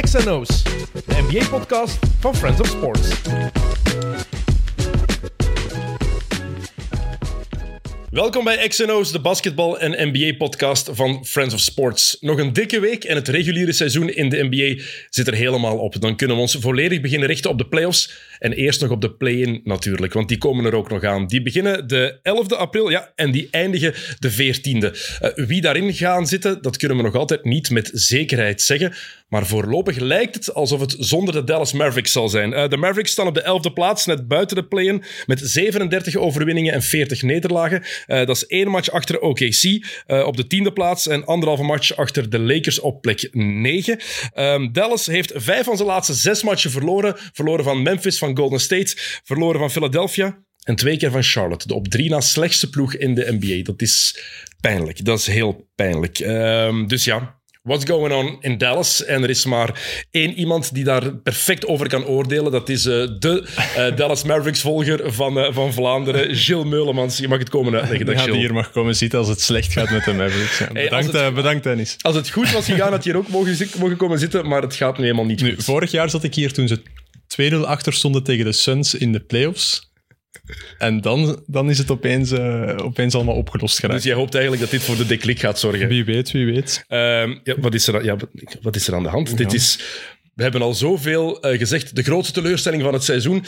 XNO's, de NBA-podcast van Friends of Sports. Welkom bij XNO's, de basketbal- en NBA-podcast van Friends of Sports. Nog een dikke week en het reguliere seizoen in de NBA zit er helemaal op. Dan kunnen we ons volledig beginnen richten op de playoffs. En eerst nog op de play-in natuurlijk, want die komen er ook nog aan. Die beginnen de 11e april ja, en die eindigen de 14e. Uh, wie daarin gaan zitten, dat kunnen we nog altijd niet met zekerheid zeggen. Maar voorlopig lijkt het alsof het zonder de Dallas Mavericks zal zijn. Uh, de Mavericks staan op de 11e plaats, net buiten de play-in, met 37 overwinningen en 40 nederlagen. Uh, dat is één match achter OKC op de tiende plaats en anderhalve match achter de Lakers op plek 9. Um, Dallas heeft vijf van zijn laatste zes matchen verloren. Verloren van Memphis, van Golden State, verloren van Philadelphia en twee keer van Charlotte. De op drie na slechtste ploeg in de NBA. Dat is pijnlijk. Dat is heel pijnlijk. Um, dus ja, What's going on in Dallas? En er is maar één iemand die daar perfect over kan oordelen. Dat is uh, de uh, Dallas Mavericks-volger van, uh, van Vlaanderen, Gilles Meulemans. Je mag het komen uitleggen. Ja, Gilles. die hier mag komen zitten als het slecht gaat met de Mavericks. Ja, bedankt, hey, het, bedankt, Dennis. Als het goed was gegaan, had je hier ook mogen, mogen komen zitten, maar het gaat nu helemaal niet nu, goed. Vorig jaar zat ik hier toen ze 2-0 achter stonden tegen de Suns in de playoffs. En dan, dan is het opeens, uh, opeens allemaal opgelost geraakt. Dus jij hoopt eigenlijk dat dit voor de deklik gaat zorgen? Wie weet, wie weet. Um, ja, wat, is er, ja, wat is er aan de hand? Ja. Dit is... We hebben al zoveel uh, gezegd. De grootste teleurstelling van het seizoen.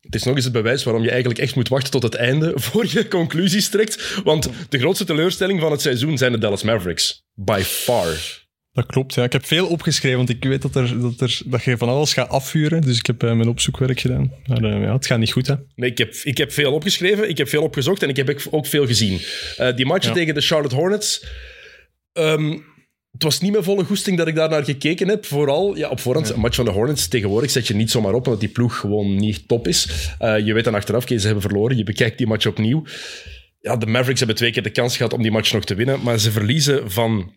Het is nog eens het bewijs waarom je eigenlijk echt moet wachten tot het einde voor je conclusies trekt. Want de grootste teleurstelling van het seizoen zijn de Dallas Mavericks. By far. Dat klopt, ja. Ik heb veel opgeschreven, want ik weet dat, er, dat, er, dat je van alles gaat afvuren. Dus ik heb uh, mijn opzoekwerk gedaan. Maar uh, ja, het gaat niet goed, hè. Nee, ik heb, ik heb veel opgeschreven, ik heb veel opgezocht en ik heb ook veel gezien. Uh, die match ja. tegen de Charlotte Hornets... Um, het was niet met volle goesting dat ik daar naar gekeken heb. Vooral ja, op voorhand, ja. een match van de Hornets tegenwoordig zet je niet zomaar op, omdat die ploeg gewoon niet top is. Je weet dan achteraf, ze hebben verloren. Je bekijkt die match opnieuw. Ja, de Mavericks hebben twee keer de kans gehad om die match nog te winnen, maar ze verliezen van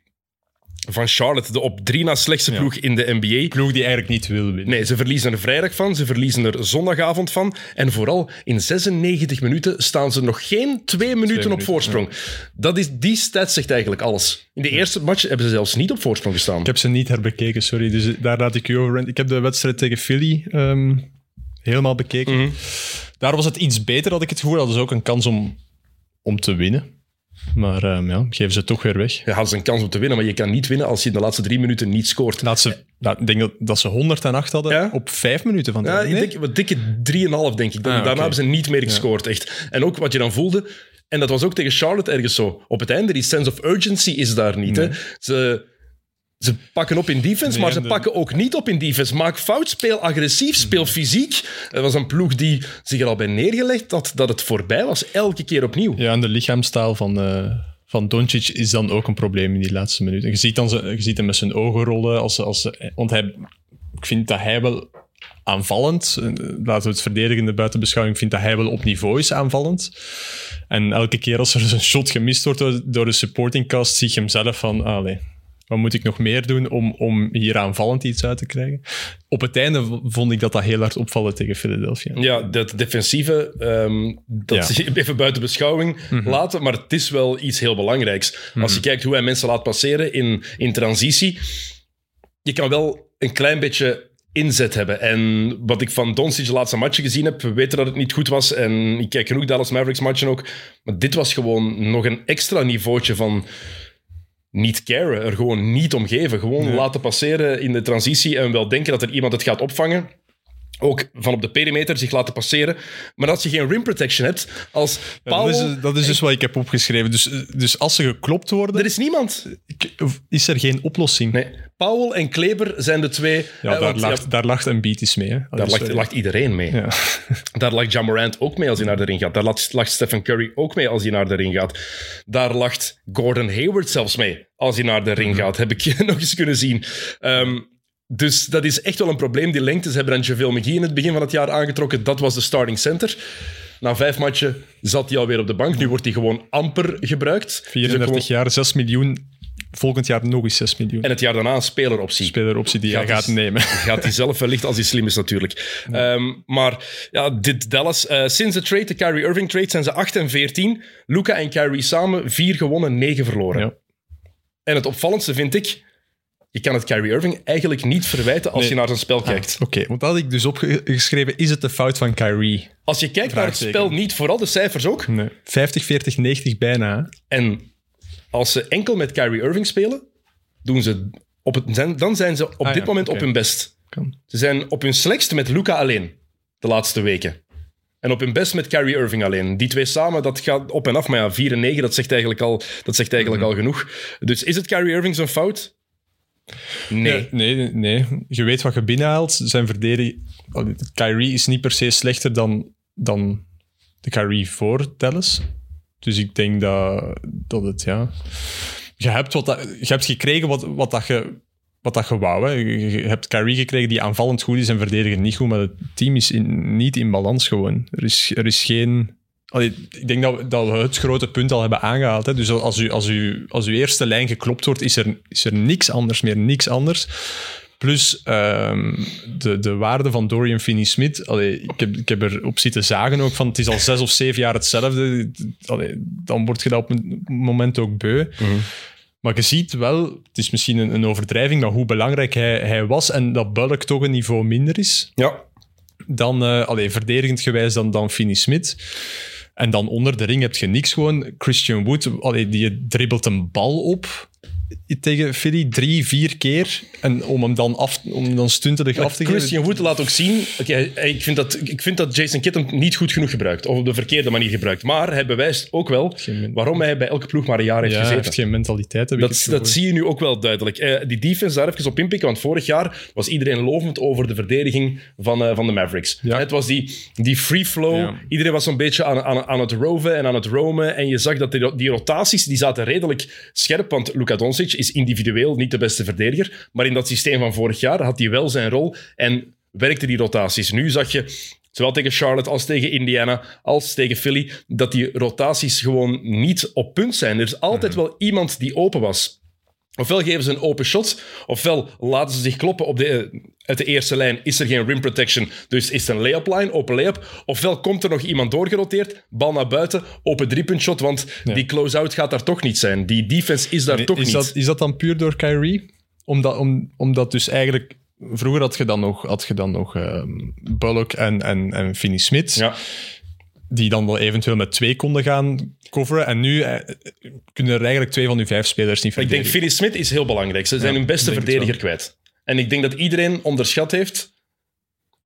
van Charlotte, de op drie na slechtste ploeg ja. in de NBA. Ploeg die eigenlijk niet wil winnen. Nee, ze verliezen er vrijdag van, ze verliezen er zondagavond van. En vooral in 96 minuten staan ze nog geen twee minuten, twee minuten op voorsprong. Ja. Dat is, die stat zegt eigenlijk alles. In de ja. eerste match hebben ze zelfs niet op voorsprong gestaan. Ik heb ze niet herbekeken, sorry. Dus daar laat ik u over. Ik heb de wedstrijd tegen Philly um, helemaal bekeken. Mm -hmm. Daar was het iets beter, had ik het gevoel. Dat is ook een kans om, om te winnen. Maar um, ja, geven ze toch weer weg. Je had ze een kans om te winnen, maar je kan niet winnen als je in de laatste drie minuten niet scoort. Laatste, nou, ik denk dat, dat ze 108 hadden ja? op vijf minuten van de Ja, ik denk, wat dikke 3,5 denk ik. Daarna ah, okay. hebben ze niet meer gescoord, ja. echt. En ook wat je dan voelde, en dat was ook tegen Charlotte ergens zo. Op het einde, die sense of urgency is daar niet. Nee. Hè? Ze... Ze pakken op in defense, nee, maar ze de... pakken ook niet op in defense. Maak fout, speel agressief, speel fysiek. Het was een ploeg die zich er al bij neergelegd had dat het voorbij was, elke keer opnieuw. Ja, en de lichaamstaal van, uh, van Doncic is dan ook een probleem in die laatste minuten. Je ziet, dan, je ziet hem met zijn ogen rollen. Als, als, want hij, ik vind dat hij wel aanvallend, laten we het verdedigende buiten beschouwing, vind dat hij wel op niveau is aanvallend. En elke keer als er een shot gemist wordt door, door de supporting cast, zie je hem zelf van, allee, wat moet ik nog meer doen om, om hier aanvallend iets uit te krijgen? Op het einde vond ik dat dat heel hard opvallen tegen Philadelphia. Ja, dat defensieve, um, dat ja. even buiten beschouwing mm -hmm. laten, maar het is wel iets heel belangrijks. Mm -hmm. Als je kijkt hoe hij mensen laat passeren in, in transitie, je kan wel een klein beetje inzet hebben. En wat ik van Doncic de laatste matchen gezien heb, we weten dat het niet goed was en ik kijk genoeg Dallas Mavericks matchen ook, maar dit was gewoon nog een extra niveautje van niet caren, er gewoon niet om geven. Gewoon nee. laten passeren in de transitie en wel denken dat er iemand het gaat opvangen. Ook van op de perimeter zich laten passeren. Maar als je geen rim protection hebt, als. Ja, dat, is, dat is dus wat ik heb opgeschreven. Dus, dus als ze geklopt worden... Er is niemand. Is er geen oplossing? Nee. Powell en Kleber zijn de twee... Ja, uh, daar, want, lacht, ja, daar lacht een mee. Hè? Daar lacht, lacht, iedereen mee. Ja. daar lacht Ja Morant ook mee als hij naar de ring gaat. Daar lacht, lacht Stephen Curry ook mee als hij naar de ring gaat. Daar lacht Gordon Hayward zelfs mee als hij naar de ring gaat. Heb ik nog eens kunnen zien. Um, dus dat is echt wel een probleem. Die lengtes hebben dan JaVale McGee in het begin van het jaar aangetrokken. Dat was de starting center. Na vijf matchen zat hij alweer op de bank. Nu wordt hij gewoon amper gebruikt. 34 gewoon... jaar, 6 miljoen. Volgend jaar nog eens 6 miljoen. En het jaar daarna een speleroptie. Speleroptie die gaat hij gaat nemen. Gaat hij zelf wellicht als hij slim is natuurlijk. Ja. Um, maar ja, dit Dallas. Uh, sinds de trade, de Kyrie Irving trade, zijn ze 8 en 14. Luca en Kyrie samen 4 gewonnen, 9 verloren. Ja. En het opvallendste vind ik je kan het Kyrie Irving eigenlijk niet verwijten als Nee. je naar zijn spel kijkt. Oké, want dat had ik dus opgeschreven. Is het de fout van Kyrie? Als je kijkt naar het spel niet, vooral de cijfers ook. Nee. 50, 40, 90 bijna. En als ze enkel met Kyrie Irving spelen, doen ze op het, dan zijn ze op Ah, dit ja, moment op hun best. Kan. Ze zijn op hun slechtst met Luca alleen de laatste weken. En op hun best met Kyrie Irving alleen. Die twee samen, dat gaat op en af. Maar ja, 4 en 9, dat zegt eigenlijk al, dat zegt eigenlijk Mhm. al genoeg. Dus is het Kyrie Irving zijn fout? Nee. Nee, nee. Je weet wat je binnenhaalt. Zijn verdediging... Kyrie is niet per se slechter dan, dan de Kyrie voor Dallas. Dus ik denk dat, dat het, ja... Je hebt, wat dat, je hebt gekregen wat, wat, dat je, wat dat je wou. Je, hebt Kyrie gekregen die aanvallend goed is en verdedigend niet goed, maar het team is niet in balans gewoon. Er is, er is geen... Allee, ik denk dat we, dat we het grote punt al hebben aangehaald. Hè. Dus als, u, als, u, als uw eerste lijn geklopt wordt, is er, is er niks anders meer, niks anders. Plus ehm, de, de waarde van Dorian Finney-Smith. Ik heb, ik heb erop zitten zagen ook van het is al zes of zeven jaar hetzelfde. Allee, dan word je dat op een moment ook beu. Maar je ziet wel, het is misschien een, een overdrijving, maar hoe belangrijk hij, hij was en dat Bulk toch een niveau minder is Ja. dan, eh allee, verdedigend gewijs dan, dan Finney-Smith. En dan onder de ring heb je niks gewoon. Christian Wood, allee, die dribbelt een bal op tegen Philly drie, vier keer. En om hem dan, af, om hem dan stuntelig af te geven. Christian Wood laat ook zien... Oké, ik, vind dat, ik vind dat Jason Kidd hem niet goed genoeg gebruikt. Of op de verkeerde manier gebruikt. Maar hij bewijst ook wel waarom hij bij elke ploeg maar een jaar heeft Ja, hij gezeten. heeft geen mentaliteit. Heb Dat, dat zie je nu ook wel duidelijk. Eh, die defense, daar even op inpikken, want vorig jaar was iedereen lovend over de verdediging van, eh, van de Mavericks. Ja. Het was die, die free flow. Ja. Iedereen was zo'n beetje aan, aan, aan het roven en aan het roamen. En je zag dat die, die rotaties die zaten redelijk scherp, want Luka Doncic is individueel niet de beste verdediger. Maar in dat systeem van vorig jaar had hij wel zijn rol en werkte die rotaties. Nu zag je zowel tegen Charlotte als tegen Indiana, als tegen Philly, dat die rotaties gewoon niet op punt zijn. Er is altijd wel iemand die open was. Ofwel geven ze een open shot, ofwel laten ze zich kloppen op de, uit de eerste lijn. Is er geen rim protection, dus is het een layup line, open layup. Ofwel komt er nog iemand doorgeroteerd, bal naar buiten, open driepunt shot, want die close-out gaat daar toch niet zijn. Die defense is daar toch is niet. Dat, is dat dan puur door Kyrie? Omdat, om, omdat dus eigenlijk... Vroeger had je dan nog, had je dan nog ehm, Bullock en, en, en Finney-Smith. Ja. die dan wel eventueel met twee konden gaan coveren. En nu eh, kunnen er eigenlijk twee van uw vijf spelers niet Ik denk verdedigen. Philly Smith is heel belangrijk. Ze zijn hun beste verdediger kwijt. En ik denk dat iedereen onderschat heeft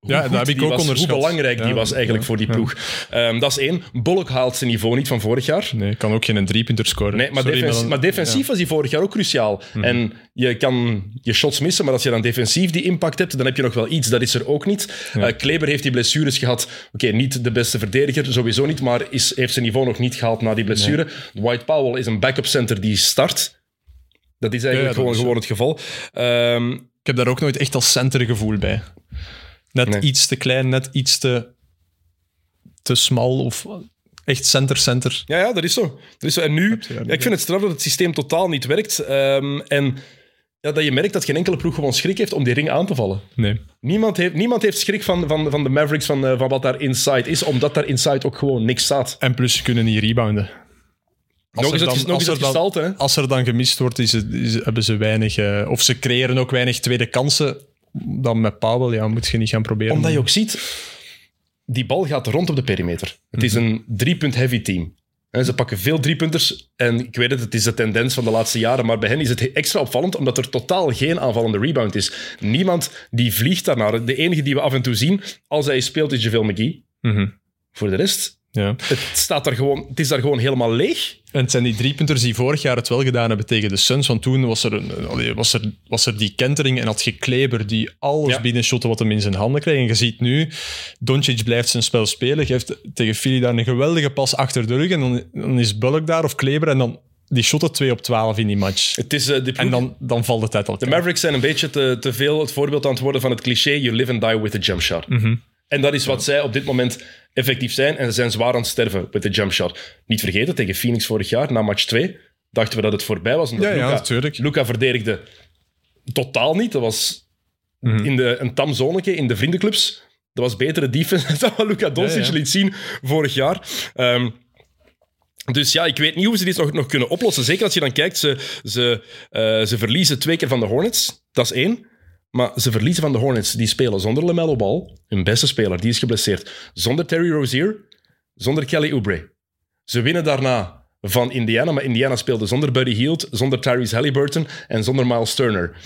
hoe Ja, dat heb ik ook was, onderschat. Hoe belangrijk die was eigenlijk ja, voor die ja. ploeg. Ehm, dat is één. Bullock haalt zijn niveau niet van vorig jaar. Nee, kan ook geen driepunter scoren. Nee, maar, Sorry, defensief, dan- maar defensief was hij vorig jaar ook cruciaal. En je kan je shots missen, maar als je dan defensief die impact hebt, dan heb je nog wel iets. Dat is er ook niet. Eh, Kleber heeft die blessures gehad. Oké, niet de beste verdediger, sowieso niet, maar is, heeft zijn niveau nog niet gehaald na die blessure. White Powell is een backup center die start. Dat is eigenlijk dat gewoon, is- gewoon het geval. Ehm, Ik heb daar ook nooit echt als center gevoel bij. Net Nee. iets te klein, net iets te, te smal of echt center-center. Ja, ja, dat is zo. Dat is zo. En nu, ja, ik vind het straf dat het systeem totaal niet werkt. Ehm, en ja, dat je merkt dat geen enkele ploeg gewoon schrik heeft om die ring aan te vallen. Nee. Niemand heeft, niemand heeft schrik van, van, van de Mavericks, van, eh, van wat daar inside is, omdat daar inside ook gewoon niks staat. En plus, ze kunnen niet rebounden. Als Nog eens nog als er dan- hè? Als er dan gemist wordt, is het, is- hebben ze weinig... eh, of ze creëren ook weinig tweede kansen. Dan met Powell, ja, moet je niet gaan proberen. Omdat je ook ziet, die bal gaat rond op de perimeter. Het is een drie-punt-heavy team. En ze pakken veel driepunters. En ik weet het, het is de tendens van de laatste jaren. Maar bij hen is het extra opvallend, omdat er totaal geen aanvallende rebound is. Niemand die vliegt daarnaar. De enige die we af en toe zien, als hij speelt, is JaVale McGee. Mhm. Voor de rest, Ja. het, staat daar gewoon, het is daar gewoon helemaal leeg. En het zijn die driepunters die vorig jaar het wel gedaan hebben tegen de Suns. Want toen was er, een, was er, was er die kentering en had je Kleber die alles Ja. binnenshotte wat hem in zijn handen kreeg. En je ziet nu, Doncic blijft zijn spel spelen. Geeft tegen Philly daar een geweldige pas achter de rug. En dan, dan is Bullock daar of Kleber. En dan die shotten 2 op 12 in die match. Het is, eh, die En dan, dan valt het uit elkaar. De Mavericks zijn een beetje te, te veel het voorbeeld aan het worden van het cliché you live and die with a jump shot. Mhm. En dat is wat zij op dit moment effectief zijn. En ze zijn zwaar aan het sterven met de jump shot. Niet vergeten, tegen Phoenix vorig jaar, na match 2, dachten we dat het voorbij was. Omdat Ja, ja, Luka, natuurlijk. Luka verdedigde totaal niet. Dat was Mhm. in de, een tam zoneke in de vriendenclubs. Dat was betere defense dan wat Luka Doncic Ja, liet zien vorig jaar. Ehm, dus ja, ik weet niet hoe ze dit nog, nog kunnen oplossen. Zeker als je dan kijkt, ze, ze, eh, ze verliezen twee keer van de Hornets. Dat is één. Maar ze verliezen van de Hornets. Die spelen zonder LaMelo Ball, hun beste speler, die is geblesseerd. Zonder Terry Rozier, zonder Kelly Oubre. Ze winnen daarna van Indiana, maar Indiana speelde zonder Buddy Hield, zonder Tyrese Halliburton en zonder Miles Turner.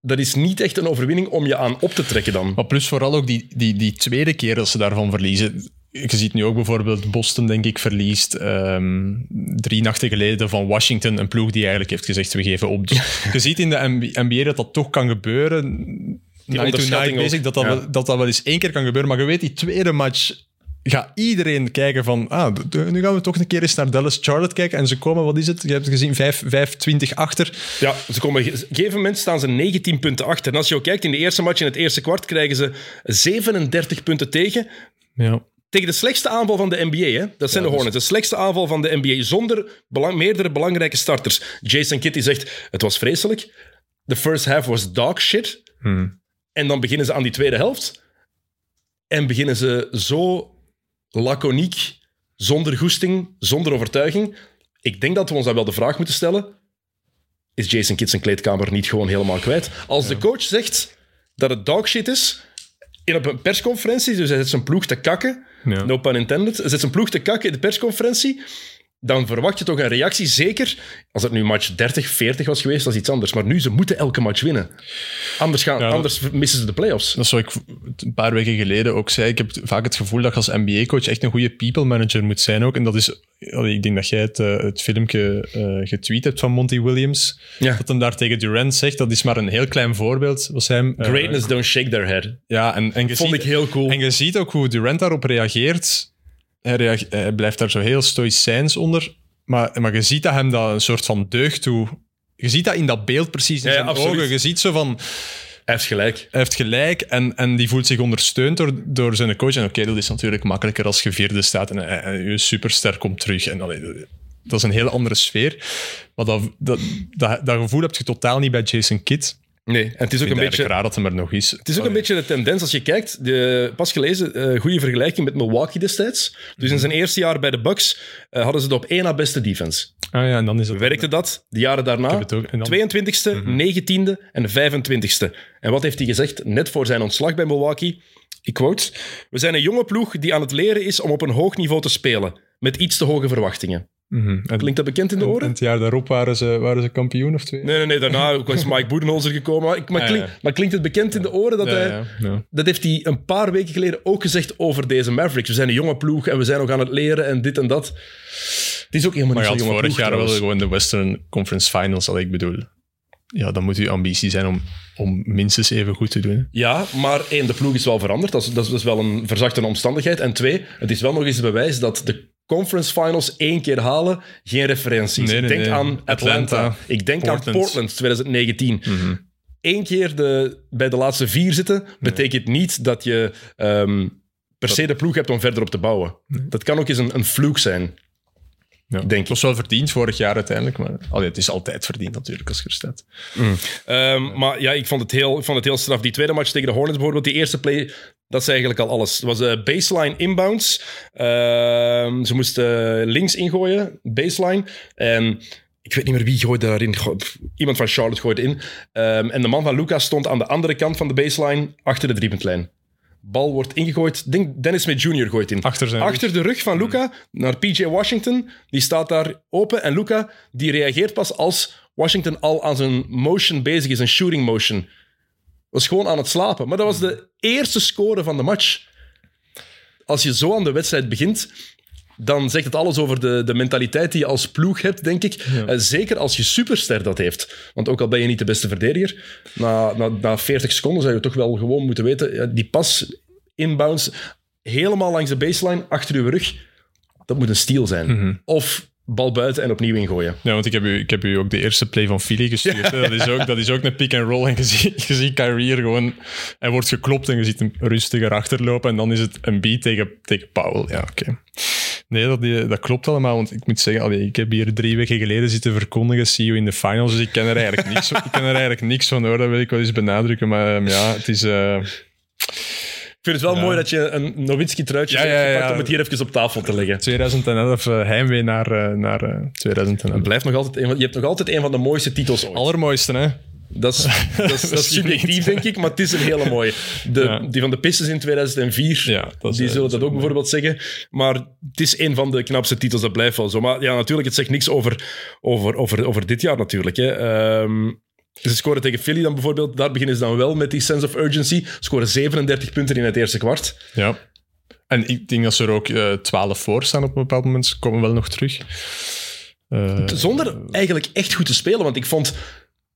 Dat is niet echt een overwinning om je aan op te trekken dan. Maar plus vooral ook die, die, die tweede keer dat ze daarvan verliezen. Je ziet nu ook bijvoorbeeld Boston, denk ik, verliest ehm, drie nachten geleden van Washington, een ploeg die eigenlijk heeft gezegd, we geven op. Dus je ziet in de NBA dat dat toch kan gebeuren. Night to night dat dat, Ja. wel, dat dat wel eens één keer kan gebeuren. Maar je weet, die tweede match gaat iedereen kijken van, ah, nu gaan we toch een keer eens naar Dallas-Charlotte kijken. En ze komen, wat is het? Je hebt het gezien, 5, 5-20 achter. Ja, ze komen, op een gegeven moment staan ze 19 punten achter. En als je ook kijkt, in de eerste match in het eerste kwart krijgen ze 37 punten tegen. Ja. Tegen de slechtste aanval van de NBA, hè? dat zijn de Hornets. De slechtste aanval van de NBA, zonder belang, meerdere belangrijke starters. Jason Kidd die zegt, het was vreselijk. The first half was dog shit. En dan beginnen ze aan die tweede helft. En beginnen ze zo laconiek, zonder goesting, zonder overtuiging. Ik denk dat we ons dan wel de vraag moeten stellen, is Jason Kidd zijn kleedkamer niet gewoon helemaal kwijt? Als de coach zegt dat het dog shit is, in op een persconferentie, dus hij zet zijn ploeg te kakken, Ja. no pun intended, zet zijn ploeg te kakken in de persconferentie, dan verwacht je toch een reactie. Zeker als het nu match 30, 40 was geweest, dat is iets anders. Maar nu, ze moeten elke match winnen. Anders, gaan, Ja, anders missen ze de playoffs. Dat is wat ik een paar weken geleden ook zei. Ik heb vaak het gevoel dat je als NBA-coach echt een goede people manager moet zijn ook. En dat is, ik denk dat jij het, eh, het filmpje eh, getweet hebt van Monty Williams. Ja. Dat hem daar tegen Durant zegt, dat is maar een heel klein voorbeeld. Was hem, eh, Greatness don't shake their head. Ja, en, en Vond ziet, ik heel cool. En je ziet ook hoe Durant daarop reageert. Hij, blijft daar zo heel stoïcijns onder. Maar, maar je ziet dat hem dat een soort van deugd toe... Je ziet dat in dat beeld precies in Ja, zijn absoluut. ogen. Je ziet zo van... Hij heeft gelijk. Hij heeft gelijk en, en die voelt zich ondersteund door, door zijn coach. En oké, dat is natuurlijk makkelijker als je vierde staat en, je superster komt terug. En allee, dat is een heel andere sfeer. Maar dat, dat, dat, dat gevoel heb je totaal niet bij Jason Kidd. Nee, en het is ook een het beetje... raar dat hem er nog is. Het is ook een beetje de tendens als je kijkt. De, pas gelezen, eh goede vergelijking met Milwaukee destijds. Dus in zijn eerste jaar bij de Bucks eh, hadden ze de op één na beste defense. Ah ja, en dan is het... Werkte dat de jaren daarna? heb het ook- en dan- 22e, 19e en 25e. En wat heeft hij gezegd net voor zijn ontslag bij Milwaukee? Ik quote: We zijn een jonge ploeg die aan het leren is om op een hoog niveau te spelen. Met iets te hoge verwachtingen. Mhm. En, Klinkt dat bekend in de en oren? het jaar daarop waren ze, waren ze kampioen of twee? Nee, nee, nee. Daarna was Mike Budenholzer gekomen. Maar, ik- maar, Ah, klink- maar klinkt het bekend in de oren dat hij... Dat heeft hij een paar weken geleden ook gezegd over deze Mavericks. We zijn een jonge ploeg en we zijn nog aan het leren en dit en dat. Het is ook helemaal Maar niet zo'n jonge vorig ploeg jaar wel gewoon de Western Conference Finals, al ik bedoel. Ja, dan moet uw ambitie zijn om, om minstens even goed te doen. Ja, maar één, de ploeg is wel veranderd. Dat is, dat is wel een verzachte omstandigheid. En twee, het is wel nog eens bewijs dat de conference finals één keer halen geen referentie is. Nee, Ik denk nee. aan Atlanta. Atlanta, Ik denk Portland. aan Portland 2019. Mhm. Eén keer de, bij de laatste vier zitten, betekent niet dat je ehm, per se de ploeg hebt om verder op te bouwen. Dat kan ook eens een, een fluke zijn. Ja. Denk Het was wel verdiend vorig jaar uiteindelijk, maar allee, het is altijd verdiend natuurlijk als je er staat. Ehm, maar ja, ik vond, het heel, ik vond het heel straf. Die tweede match tegen de Hornets bijvoorbeeld, die eerste play, dat is eigenlijk al alles. Het was eh, baseline inbounds. Ehm, ze moesten links ingooien, baseline. En ik weet niet meer wie gooide daarin. Iemand van Charlotte gooide in. Ehm, en de man van Lucas stond aan de andere kant van de baseline, achter de driepuntlijn. Bal wordt ingegooid. Denk Dennis Smith Jr. gooit in. Achter zijn Achter de rug van Luca naar PJ Washington. Die staat daar open. En Luca die reageert pas als Washington al aan zijn motion bezig is, een shooting motion. Was gewoon aan het slapen. Maar dat was de eerste score van de match. Als je zo aan de wedstrijd begint, dan zegt het alles over de, de mentaliteit die je als ploeg hebt, denk ik. Eh, zeker als je superster dat heeft. Want ook al ben je niet de beste verdediger, na, na, na 40 seconden zou je toch wel gewoon moeten weten, ja, die pas inbounds helemaal langs de baseline, achter uw rug, dat moet een steal zijn. Of bal buiten en opnieuw ingooien. Ja, want ik heb, u, ik heb u ook de eerste play van Philly gestuurd. Dat, is ook, dat is ook een pick-and-roll. En je ziet, je ziet Kyrie gewoon... Hij wordt geklopt en je ziet hem rustiger achterlopen. En dan is het een beat tegen, tegen Powell. Ja, oké. Nee, dat, dat klopt allemaal. Want ik moet zeggen, allee, ik heb hier drie weken geleden zitten verkondigen, see you in the finals. Dus ik ken er eigenlijk niks, ik ken er eigenlijk niks van, hoor. Dat wil ik wel eens benadrukken. Maar ehm, ja, het is... eh, vind het wel mooi dat je een Nowitzki-truitje Ja, hebt gepakt om het hier even op tafel te leggen. 2011 eh, heimwee naar, eh, naar eh, 2011. Het blijft nog altijd een van, je hebt nog altijd een van de mooiste titels ooit. Allermooiste, hè? Dat is, dat is, dat is subjectief, denk ik, maar het is een hele mooie. De, Ja. Die van de Pistons in 2004, Ja, is, die eh, zullen dat ook bijvoorbeeld zeggen. Maar het is een van de knapste titels, dat blijft wel zo. Maar ja, natuurlijk, het zegt niks over, over, over, over dit jaar natuurlijk. Hè. Ehm, ze scoren tegen Philly dan bijvoorbeeld. Daar beginnen ze dan wel met die sense of urgency. Scoren 37 punten in het eerste kwart. Ja. En ik denk dat ze er ook eh 12 voor staan op een bepaald moment. Ze komen wel nog terug. Eh, Zonder eigenlijk echt goed te spelen. Want ik vond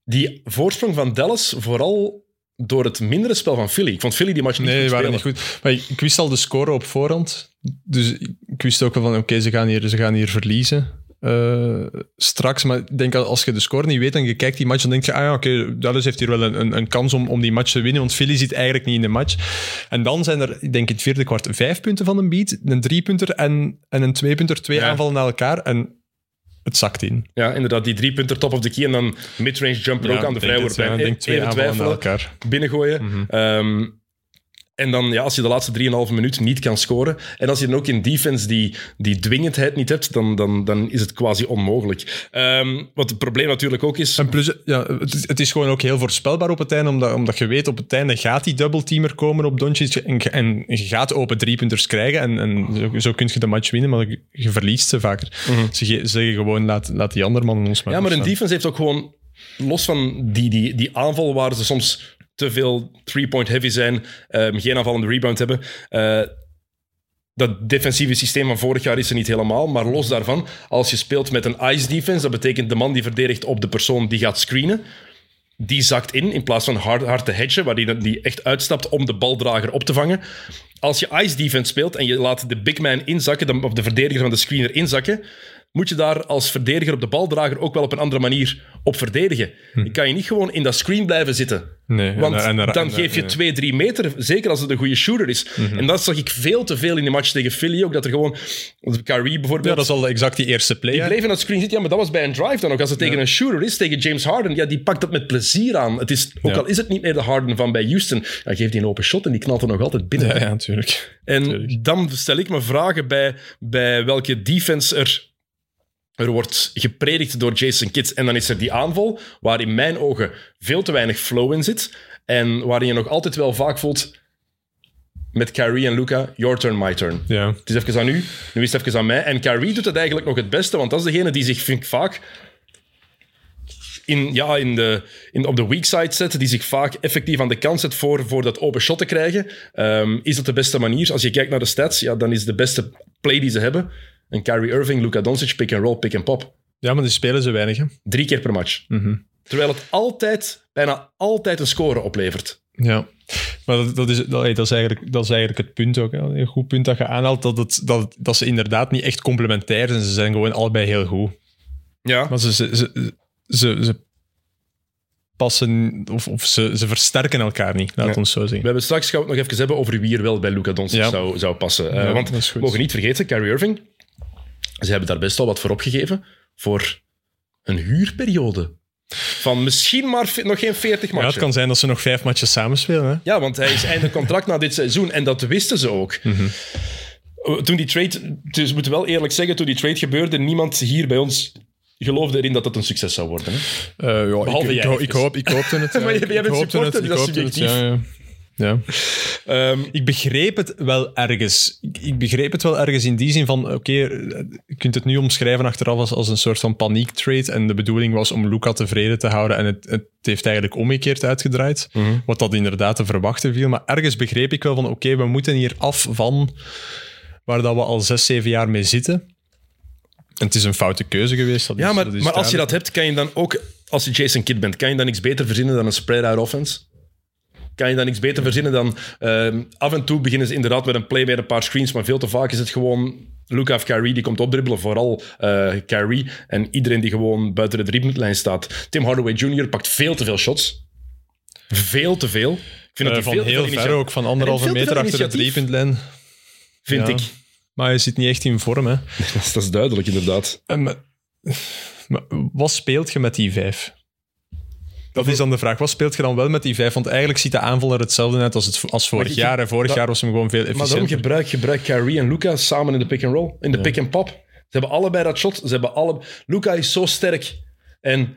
die voorsprong van Dallas vooral door het mindere spel van Philly. Ik vond Philly die match niet nee, goed waren spelen. niet goed. Maar ik, ik wist al de score op voorhand. Dus ik wist ook wel van, oké, ze, gaan hier, ze gaan hier verliezen. Eh, straks, maar ik denk dat als je de score niet weet en je kijkt die match, dan denk je, ah ja, oké, Dallas heeft hier wel een, een, een kans om, om die match te winnen, want Philly zit eigenlijk niet in de match. En dan zijn er, ik denk in het vierde kwart, vijf punten van een beat, een driepunter en, en een tweepunter, twee Ja. aanvallen naar elkaar en het zakt in. Ja, inderdaad. Die drie punten top of the key en dan midrange jumper ook aan de vrijwoordplein. ja, ik denk twee aanvallen naar elkaar. binnengooien. Mhm. Ehm, en dan, ja, als je de laatste 3,5 minuut niet kan scoren. En als je dan ook in defense die, die dwingendheid niet hebt, dan, dan, dan is het quasi onmogelijk. Ehm, wat het probleem natuurlijk ook is. En plus, ja, het, is, het is gewoon ook heel voorspelbaar op het einde, omdat, omdat je weet op het einde gaat die double-teamer komen op Doncic en, je- en je gaat open driepunters krijgen en, en zo, zo kun je de match winnen, maar je, verliest ze vaker. Ze ge- zeggen gewoon, laat, laat die andere mannen ons maar Ja, maar een defense heeft ook gewoon, los van die, die, die aanval waar ze soms te veel three-point heavy zijn, ehm, geen aanvallende rebound hebben. eh, dat defensieve systeem van vorig jaar is er niet helemaal, maar los daarvan, als je speelt met een ice defense, dat betekent de man die verdedigt op de persoon die gaat screenen, die zakt in in plaats van hard, hard te hedgen, waar die, die echt uitstapt om de baldrager op te vangen. Als je ice defense speelt en je laat de big man inzakken, of de verdediger van de screener inzakken, moet je daar als verdediger op de baldrager ook wel op een andere manier op verdedigen. Je kan je niet gewoon in dat screen blijven zitten. Nee, Want en- en- en- dan geef je. 2, 3 meter, zeker als het een goede shooter is. Mhm. En dat zag ik veel te veel in de match tegen Philly ook, dat er gewoon... Kyrie Ja, bijvoorbeeld... dat is al exact die eerste play. Die bleef in dat screen zitten. Ja, maar dat was bij een drive dan ook. Als het tegen een shooter is, tegen James Harden, ja, die pakt dat met plezier aan. Het is, ook Ja. al is het niet meer de Harden van bij Houston, ja, geeft die een open shot en die knalt er nog altijd binnen. Ja, ja, natuurlijk. en dan stel ik me vragen bij, bij welke defense er, er wordt gepredikt door Jason Kidd. En dan is er die aanval, waar in mijn ogen veel te weinig flow in zit. En waarin je nog altijd wel vaak voelt met Kyrie en Luca, your turn, my turn. Ja. Het is even aan u, nu is het even aan mij. En Kyrie doet het eigenlijk nog het beste, want dat is degene die zich, vind ik, vaak in, ja, in de, in, op de weak side zet, die zich vaak effectief aan de kant zet voor, voor dat open shot te krijgen. Ehm, is dat de beste manier? Als je kijkt naar de stats, ja, dan is de beste play die ze hebben een Kyrie Irving, Luka Doncic, pick and roll, pick and pop. ja, maar die spelen ze weinig. Hè. Drie keer per match. Mhm. Terwijl het altijd, bijna altijd een score oplevert. Ja, maar dat, dat, is, dat, is eigenlijk, dat is eigenlijk het punt ook. Hè. Een goed punt dat je aanhaalt, dat, het, dat, dat ze inderdaad niet echt complementair zijn. Ze zijn gewoon allebei heel goed. Ja, Maar ze, ze, ze, ze, ze passen, of, of ze, ze versterken elkaar niet, laat Ja. ons zo we zeggen. hebben straks gaan we het nog even hebben over wie er wel bij Luka Doncic Ja. zou, zou passen. Eh, Ja, want we mogen niet vergeten, Kyrie Irving, ze hebben daar best wel wat voor opgegeven voor een huurperiode. Van misschien maar nog geen 40 Ja, matchen. het kan zijn dat ze nog vijf matches samenspelen. Hè. Ja, want hij is einde contract na dit seizoen en dat wisten ze ook. Mhm. Uh, Toen die trade, dus we moeten wel eerlijk zeggen, toen die trade gebeurde, niemand hier bij ons geloofde erin dat het een succes zou worden. Hè? Eh, ja, Behalve ik, jij ik, ik, hoop, ik hoopte het. ja. Maar jij- bent supporter, dat is hoopte het, subjectief. Ja, ja. Ehm, Ik begreep het wel ergens. Ik, ik begreep het wel ergens in die zin van, oké, je kunt het nu omschrijven achteraf als, als een soort van paniektrade. En de bedoeling was om Luca tevreden te houden. En het, het heeft eigenlijk omgekeerd uitgedraaid. Mhm. Wat dat inderdaad te verwachten viel. Maar ergens begreep ik wel van, oké, we moeten hier af van waar dat we al zes, zeven jaar mee zitten. En het is een foute keuze geweest. Dat ja, is- maar, dat is maar als je dat hebt, kan je dan ook, als je Jason Kidd bent, kan je dan niks beter verzinnen dan een spread-out offense? Kan je dan niks beter verzinnen dan... ehm, af en toe beginnen ze inderdaad met een play met een paar screens, maar veel te vaak is het gewoon Luca of Kyrie die komt opdribbelen, vooral eh Kyrie. En iedereen die gewoon buiten de driepuntlijn staat. Tim Hardaway Jr. pakt veel te veel shots. Veel te veel. Ik vind Eh, dat hij van veel heel ver ook, van anderhalve meter achter de driepuntlijn. Vind Ja. ik. Maar hij zit niet echt in vorm, hè. Dat is, dat is duidelijk, inderdaad. Maar, maar wat speelt je met die vijf? Dat is dan de vraag. Wat speelt je dan wel met die vijf? Want eigenlijk ziet de aanval er hetzelfde uit als, het, als vorig ik- jaar. En vorig dat- jaar was hem gewoon veel Maar daarom efficiënter. gebruik, gebruik Kyrie en Luca samen in de pick-and-roll. In de pick-and-pop. Ze hebben allebei dat shot. Ze hebben alle... Luca is zo sterk. En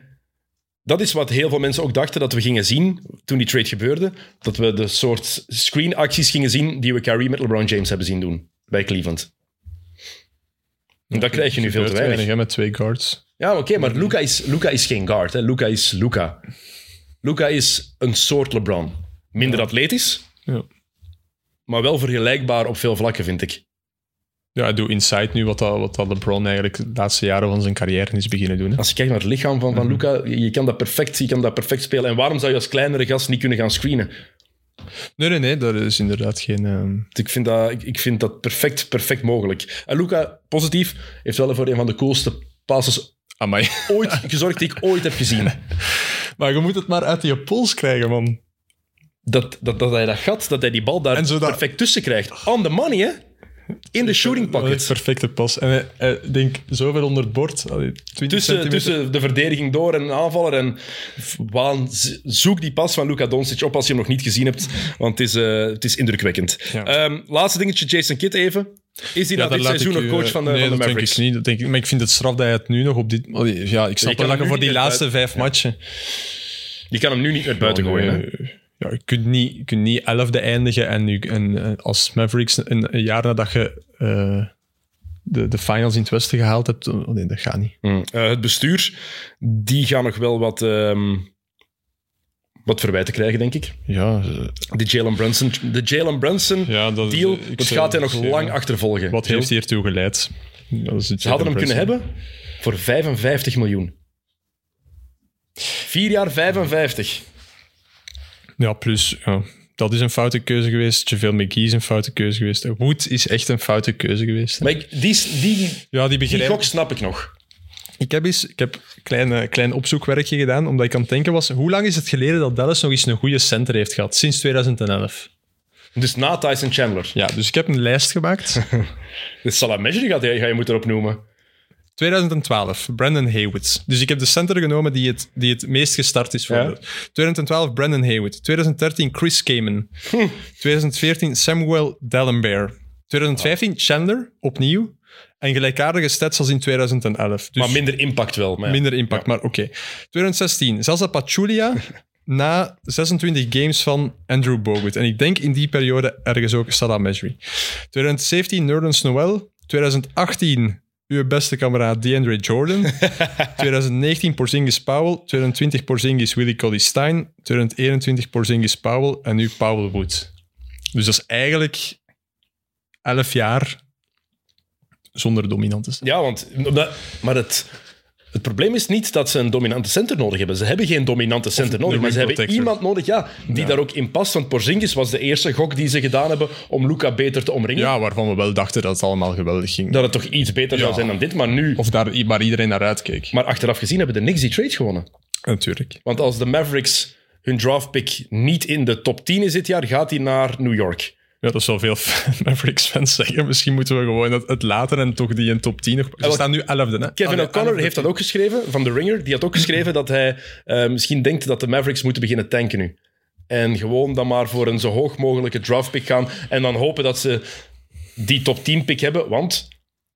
dat is wat heel veel mensen ook dachten dat we gingen zien toen die trade gebeurde. Dat we de soort screenacties gingen zien die we Kyrie met LeBron James hebben zien doen bij Cleveland. En dat krijg je nu veel te weinig. hè, met twee guards. Ja, oké, maar Luca is, Luca is geen guard. Hè. Luca is Luca. Luca is een soort LeBron. Minder atletisch, Ja. maar wel vergelijkbaar op veel vlakken, vind ik. Ja, hij doet inside nu wat, dat, wat dat LeBron eigenlijk de laatste jaren van zijn carrière is beginnen doen. Hè. Als je kijkt naar het lichaam van, van Luca, je je kan, dat perfect, je kan dat perfect spelen. En waarom zou je als kleinere gast niet kunnen gaan screenen? Nee, nee, nee, dat is inderdaad geen... ehm, Ik vind dat, ik, ik vind dat perfect, perfect mogelijk. En Luca, positief, heeft wel voor een van de coolste passes amai. ooit gezorgd die ik ooit heb gezien. Maar je moet het maar uit je pols krijgen, man. Dat, dat, dat hij dat gat, dat hij die bal daar perfect tussen krijgt. On the money, hè? In de shooting Dat pocket. perfecte pas. En hij, hij denkt zoveel onder het bord. Allee, 20 Tussen, centimeter. tussen de verdediging door en een aanvaller. En waan, zoek die pas van Luka Doncic op als je hem nog niet gezien hebt. Want het is, eh, het is indrukwekkend. Ja. Ehm, laatste dingetje, Jason Kidd even. Is hij Ja, na dit seizoen ik nog coach van de, nee, van de dat Mavericks? denk ik niet. Dat denk ik, maar ik vind het straf dat hij het nu nog op dit... Ja, ik snap wel dat voor die laatste uit- vijf matchen... Je kan hem nu niet naar buiten gooien. Hè? Ja, je kunt niet, je kunt niet elfde eindigen en, nu, en eh, als Mavericks een, een jaar nadat je eh, de, de finals in het westen gehaald hebt, oh, nee, dat gaat niet. Mm. Eh, het bestuur, die gaan nog wel wat, ehm, wat verwijten krijgen, denk ik. Ja, De Jalen Brunson, de Jalen Brunson ja dat, deal, dat gaat hij nog lang achtervolgen. Wat heeft hiertoe geleid? Dat Ze hadden hem kunnen hebben voor 55 miljoen. Vier jaar 55. Ja, plus, ja, dat is een foute keuze geweest. JaVale McGee is een foute keuze geweest. Wood is echt een foute keuze geweest. Maar ik, die, die, ja, die die begrijp gok snap ik nog. Ik heb eens ik heb een klein, eh, klein opzoekwerkje gedaan, omdat ik aan het denken was, hoe lang is het geleden dat Dallas nog eens een goede center heeft gehad? Sinds 2011. Dus na Tyson Chandler. Ja, dus ik heb een lijst gemaakt. Dus Salah Mejri gaat je, ga je moeten opnoemen. 2012, Brandon Haywood. Dus ik heb de center genomen die het, die het meest gestart is voor Ja. de- 2012, Brandon Haywood. 2013, Chris Kaman. 2014, Samuel Dallenberg. 2015, Chandler, opnieuw. En gelijkaardige stats als in 2011. Dus maar minder impact wel. Maar ja. minder impact, maar oké. 2016, Zaza Pachulia na 26 games van Andrew Bogut. En ik denk in die periode ergens ook Salah Mejri. 2017, Nerlens Noel. 2018, uw beste kameraad DeAndre Jordan. 2019, Porzingis Powell. 2020, Porzingis Willie Colley Stein. 2021, Porzingis Powell. En nu Powell Wood. Dus dat is eigenlijk 11 jaar zonder dominante Ja, want, maar het, het probleem is niet dat ze een dominante center nodig hebben. Ze hebben geen dominante center nodig, maar ze hebben iemand nodig ja, die daar ook in past. Want Porzingis was de eerste gok die ze gedaan hebben om Luca beter te omringen. Ja, waarvan we wel dachten dat het allemaal geweldig ging. Dat het toch iets beter zou zijn dan dit, maar nu... Of daar waar iedereen naar uitkeek. Maar achteraf gezien hebben de Knicks die trade gewonnen. Natuurlijk. Want als de Mavericks hun draftpick niet in de top 10 is dit jaar, gaat hij naar New York. Ja, dat zal veel Mavericks-fans zeggen. Misschien moeten we gewoon het, het later en toch die in top 10 nog... Ze wel, staan nu 11e, hè? Kevin O'Connor 11e. heeft dat ook geschreven, van The Ringer. Die had ook geschreven dat hij eh, misschien denkt dat de Mavericks moeten beginnen tanken nu. En gewoon dan maar voor een zo hoog mogelijke draftpick gaan. En dan hopen dat ze die top 10 pick hebben, want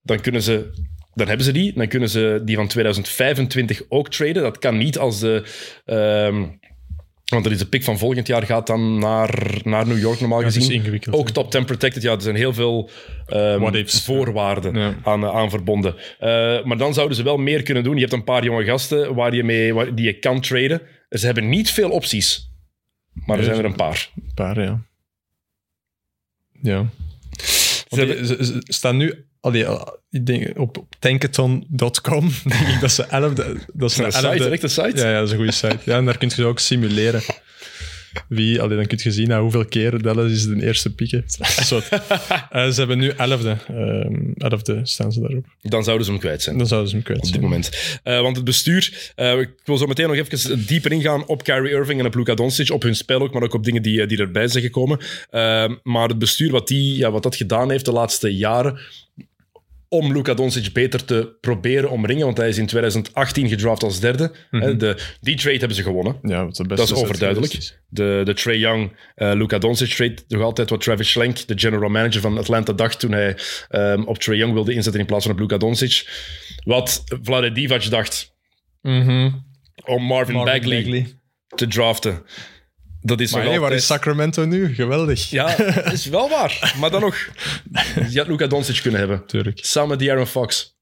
dan kunnen ze... Dan hebben ze die. Dan kunnen ze die van 2025 ook traden. Dat kan niet als de... ehm, want er is de pick van volgend jaar gaat dan naar, naar New York normaal gezien. Ook top 10 protected. Ja, er zijn heel veel ehm, voorwaarden Ja. aan, aan verbonden. Eh, maar dan zouden ze wel meer kunnen doen. Je hebt een paar jonge gasten waar je mee, waar, die je kan traden. Ze hebben niet veel opties. Maar er zijn er een paar. Een paar, ja. Ja. Ze Want hebben- die- ze, ze staan nu... Allee, eh, ik denk, op tankathon.com denk ik dat ze 11e... Dat ze Een de site, 11e een echte site. Ja, ja, dat is een goede site. Ja, en daar kun je ook simuleren. Wie, allee, dan kun je zien nou, hoeveel keer Dallas is de eerste piek heeft. Zo. Eh, ze hebben nu 11e. Ehm 11e staan ze daarop. Dan zouden ze hem kwijt zijn. Dan zouden ze hem kwijt Op dit zijn. moment. Eh, want het bestuur, ik wil zo meteen nog even dieper ingaan op Kyrie Irving en op Luka Doncic, op hun spel ook, maar ook op dingen die, die erbij zijn gekomen. Eh, maar het bestuur, wat, die, ja, wat dat gedaan heeft de laatste jaren, om Luka Doncic beter te proberen omringen, want hij is in 2018 gedraft als derde. Hè, de, die trade hebben ze gewonnen. Ja, de beste Dat is overduidelijk. is. De, de Trey Young, eh Luka Doncic trade, nog altijd wat Travis Schlenk, de general manager van Atlanta, dacht toen hij ehm, op Trey Young wilde inzetten in plaats van op Luka Doncic. Wat Vlade Divac dacht, Mhm. om Marvin, Marvin Bagley, Bagley. te draften. Dat is Maar waar is Sacramento nu? Geweldig. Ja, dat is wel waar. Maar dan nog, je had Luka Doncic kunnen hebben. Tuurlijk. Samen met De'Aaron Fox.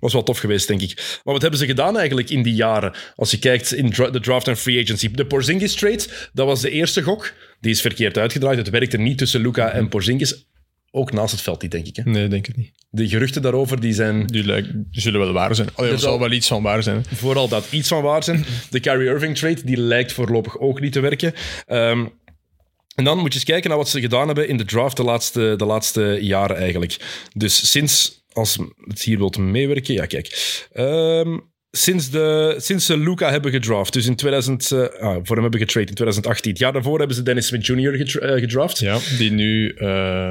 Was wel tof geweest, denk ik. Maar wat hebben ze gedaan eigenlijk in die jaren? Als je kijkt in dra- de draft en free agency. De Porzingis trade, dat was de eerste gok. Die is verkeerd uitgedraaid. Het werkte niet tussen Luka en Porzingis. Ook naast het veld niet, denk ik. Hè. Nee, denk ik niet. De geruchten daarover die zijn Die, lijken- die zullen wel waar zijn. Allee, er Dus zal al- wel iets van waar zijn. vooral dat iets van waar zijn. De Kyrie Irving trade, die lijkt voorlopig ook niet te werken. Ehm, en dan moet je eens kijken naar wat ze gedaan hebben in de draft de laatste, de laatste jaren eigenlijk. Dus sinds, als het hier wilt meewerken, ja kijk. Ehm, sinds, de, sinds ze Luca hebben gedraft, dus in 2000, eh, ah, voor hem hebben getrade in 2018. Het jaar daarvoor hebben ze Dennis Smith Jr. gedra- eh, gedraft. Ja, die nu... eh,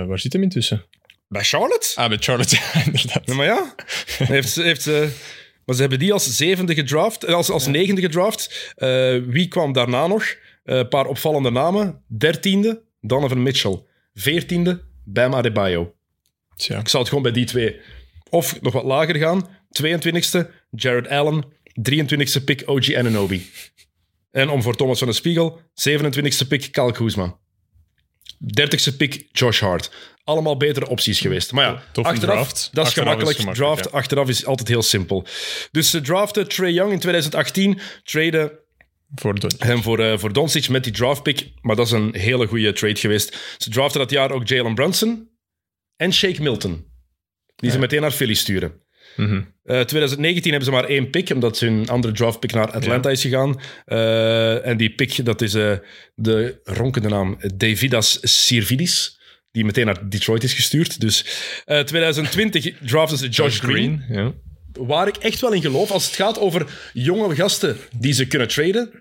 waar zit hem intussen? Bij Charlotte? Ah, met Charlotte, ja, inderdaad. Ja, maar ja, heeft, ze- heeft, ze- maar ze hebben die als zevende gedraft, als, als negende gedraft. Eh, wie kwam daarna nog? Eh, Een paar opvallende namen. Dertiende, Donovan Mitchell. Veertiende, Bam Adebayo. Tja. Ik zou het gewoon bij die twee. Of nog wat lager gaan. 22e, Jared Allen. 23e pick, OG Ananobi. En om voor Thomas van de Spiegel, 27e pick, Kyle Kuzma. 30e pick, Josh Hart. Allemaal betere opties geweest. Maar ja, Toffe achteraf, draft. dat is Achteraf is gemakkelijk. draft ja. achteraf is altijd heel simpel. Dus ze draften Trey Young in 2018. Traden Voor hem voor, eh voor Doncic met die draftpick. Maar dat is een hele goede trade geweest. Ze draften dat jaar ook Jalen Brunson en Shake Milton. Die ze meteen naar Philly sturen. Eh, 2019 hebben ze maar één pick, omdat hun andere draftpick naar Atlanta is gegaan. Eh, en die pick, dat is eh, de ronkende naam Davidas Sirvidis, die meteen naar Detroit is gestuurd. Dus eh 2020 draften ze Josh Green, Ja. waar ik echt wel in geloof als het gaat over jonge gasten die ze kunnen traden.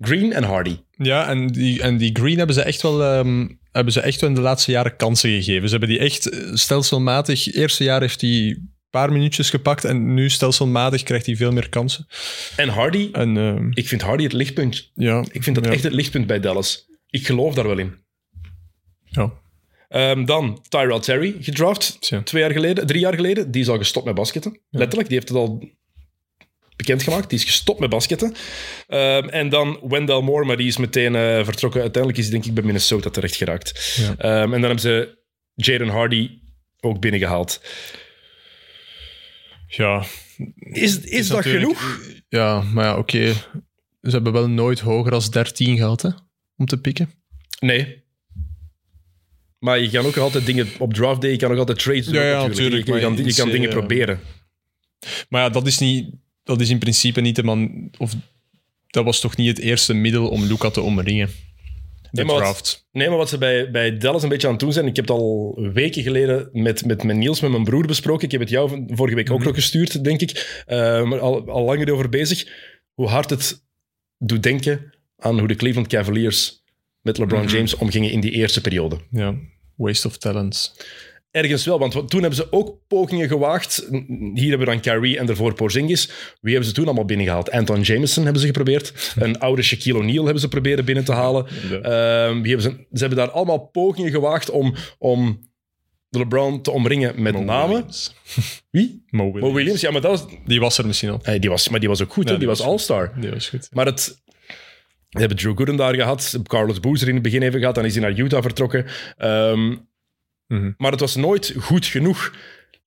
Green en Hardy. Ja, en die, en die Green hebben ze, echt wel, ehm, hebben ze echt wel in de laatste jaren kansen gegeven. Ze hebben die echt eh, stelselmatig... Eerste jaar heeft hij paar minuutjes gepakt en nu stelselmatig krijgt hij veel meer kansen. En Hardy, En ehm, ik vind Hardy het lichtpunt. ja, Ik vind dat ja, echt het lichtpunt bij Dallas. Ik geloof daar wel in. Ja, Ehm, dan Tyrell Terry gedraft. Twee jaar geleden, drie jaar geleden. Die is al gestopt met basketten. Letterlijk, die heeft het al bekendgemaakt. Die is gestopt met basketten. Ehm, en dan Wendell Moore, maar die is meteen eh, vertrokken. Uiteindelijk is hij denk ik bij Minnesota terecht geraakt. En dan hebben ze Jaden Hardy ook binnengehaald. Ja Is, is, dat genoeg? Ja, maar ja, oké. Ze hebben wel nooit hoger als 13 gehad, hè, om te pikken. Nee. Maar je kan ook altijd dingen op draft day, je kan nog altijd trades doen. Ja, ja, natuurlijk. Je, je maar kan, je iets, kan dingen eh, proberen. Maar ja, dat is, niet, dat is in principe niet de man... Of, dat was toch niet het eerste middel om Luca te omringen? De Nee, maar wat- draft. Nee, maar wat ze bij, bij Dallas een beetje aan het doen zijn, ik heb het al weken geleden met, met, met Niels, met mijn broer besproken. Ik heb het jou vorige week ook nog gestuurd, denk ik. Eh, maar al, al langer over bezig. Hoe hard het doet denken aan hoe de Cleveland Cavaliers met LeBron James omgingen in die eerste periode. Ja, waste of talents. Ergens wel, want toen hebben ze ook pogingen gewaagd. Hier hebben we dan Kyrie en daarvoor Porzingis. Wie hebben ze toen allemaal binnengehaald? Anton Jameson hebben ze geprobeerd. Een oude Shaquille O'Neal hebben ze proberen binnen te halen. Ehm, wie hebben ze, ze hebben daar allemaal pogingen gewaagd om, om LeBron te omringen met Mo namen. Williams. Wie? Mo Williams. Mo Williams, ja, maar, dat was, Die was er misschien al. eh, die was, maar die was ook goed, Ja, die, die was, was All-Star. Die was goed. Maar het, hebben Drew Gooden daar gehad, Carlos Boozer in het begin even gehad, dan is hij naar Utah vertrokken. Mhm. Maar het was nooit goed genoeg.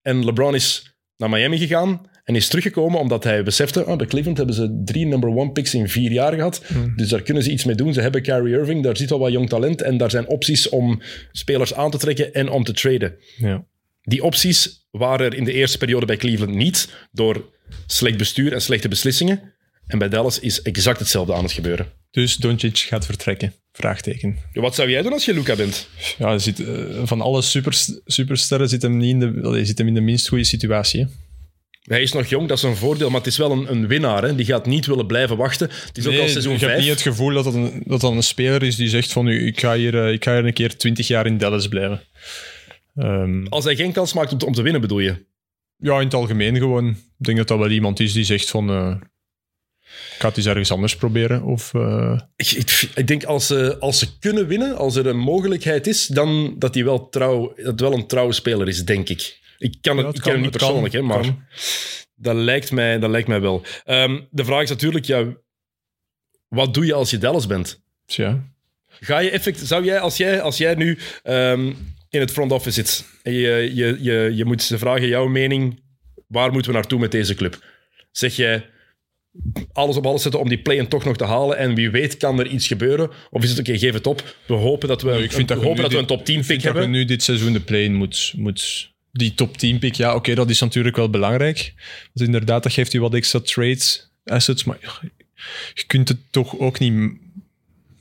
En LeBron is naar Miami gegaan en is teruggekomen omdat hij besefte, oh, bij Cleveland hebben ze drie number one picks in vier jaar gehad. Dus daar kunnen ze iets mee doen. Ze hebben Kyrie Irving, daar zit al wat jong talent en daar zijn opties om spelers aan te trekken en om te traden. Ja. Die opties waren er in de eerste periode bij Cleveland niet, door slecht bestuur en slechte beslissingen. En bij Dallas is exact hetzelfde aan het gebeuren. Dus Doncic gaat vertrekken. Vraagteken. Wat zou jij doen als je Luca bent? Ja, zit, eh, van alle super, supersterren zit hem, niet in de, zit hem in de minst goede situatie. hè. Hij is nog jong, dat is een voordeel, maar het is wel een, een winnaar. Hè? Die gaat niet willen blijven wachten. Het is ook al seizoen je hebt 5. niet het gevoel dat dat een, dat dat een speler is die zegt van ik ga hier, eh, ik ga hier een keer 20 jaar in Dallas blijven. Ehm, Als hij geen kans maakt om te, om te winnen, bedoel je? ja, in het algemeen gewoon. Ik denk dat dat wel iemand is die zegt van eh, ik ga het eens ergens anders proberen. Of, eh, Ik, ik, ik denk als ze, als ze kunnen winnen, als er een mogelijkheid is, dan dat hij wel, trouw, dat wel een trouwe speler is, denk ik. Ik, kan het, Ja, het ik kan, ken hem niet kan, persoonlijk, hè, maar kan. dat lijkt, mij, dat lijkt mij wel. Ehm, de vraag is natuurlijk, ja, Wat doe je als je Dallas bent? Ja, Ga je effect, zou jij, als jij, als jij nu ehm, in het front office zit en je, je, je, je moet ze vragen jouw mening, waar moeten we naartoe met deze club? Zeg jij alles op alles zetten om die play-in toch nog te halen en wie weet kan er iets gebeuren? Of is het oké, geef het op. We hopen dat we, ik vind we dat hopen dat we een top 10 ik pick vind dat hebben. nu dit seizoen de play-in moet, moet... Die top 10 pick, ja, oké, dat is natuurlijk wel belangrijk. Dus inderdaad, dat geeft u wat extra trades, assets, maar je kunt het toch ook niet...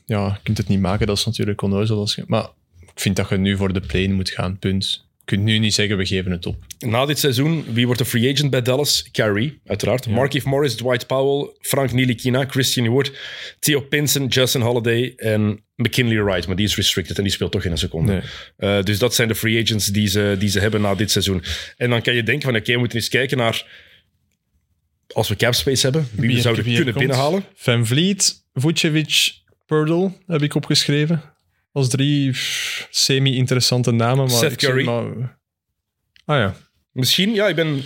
Ja, je kunt het niet maken, dat is natuurlijk onnozel. Maar ik vind dat je nu voor de play-in moet gaan, punt. Je kunt nu niet zeggen, we geven het op. Na dit seizoen, wie wordt de free agent bij Dallas? Kyrie, uiteraard. Markieff Morris, Dwight Powell, Frank Nilikina, Christian Wood, Theo Pinson, Justin Holiday en McKinley Wright. Maar die is restricted en die speelt toch in een seconde. Nee. Eh, dus dat zijn de free agents die ze, die ze hebben na dit seizoen. En dan kan je denken van, oké, we moeten eens kijken naar... Als we cap space hebben, wie, we zouden wie kunnen komt? binnenhalen. Van Vliet, Vucevic, Purdle heb ik opgeschreven. Als drie semi-interessante namen. Maar Seth Curry. maar- Ah ja, Misschien, ja, ik ben...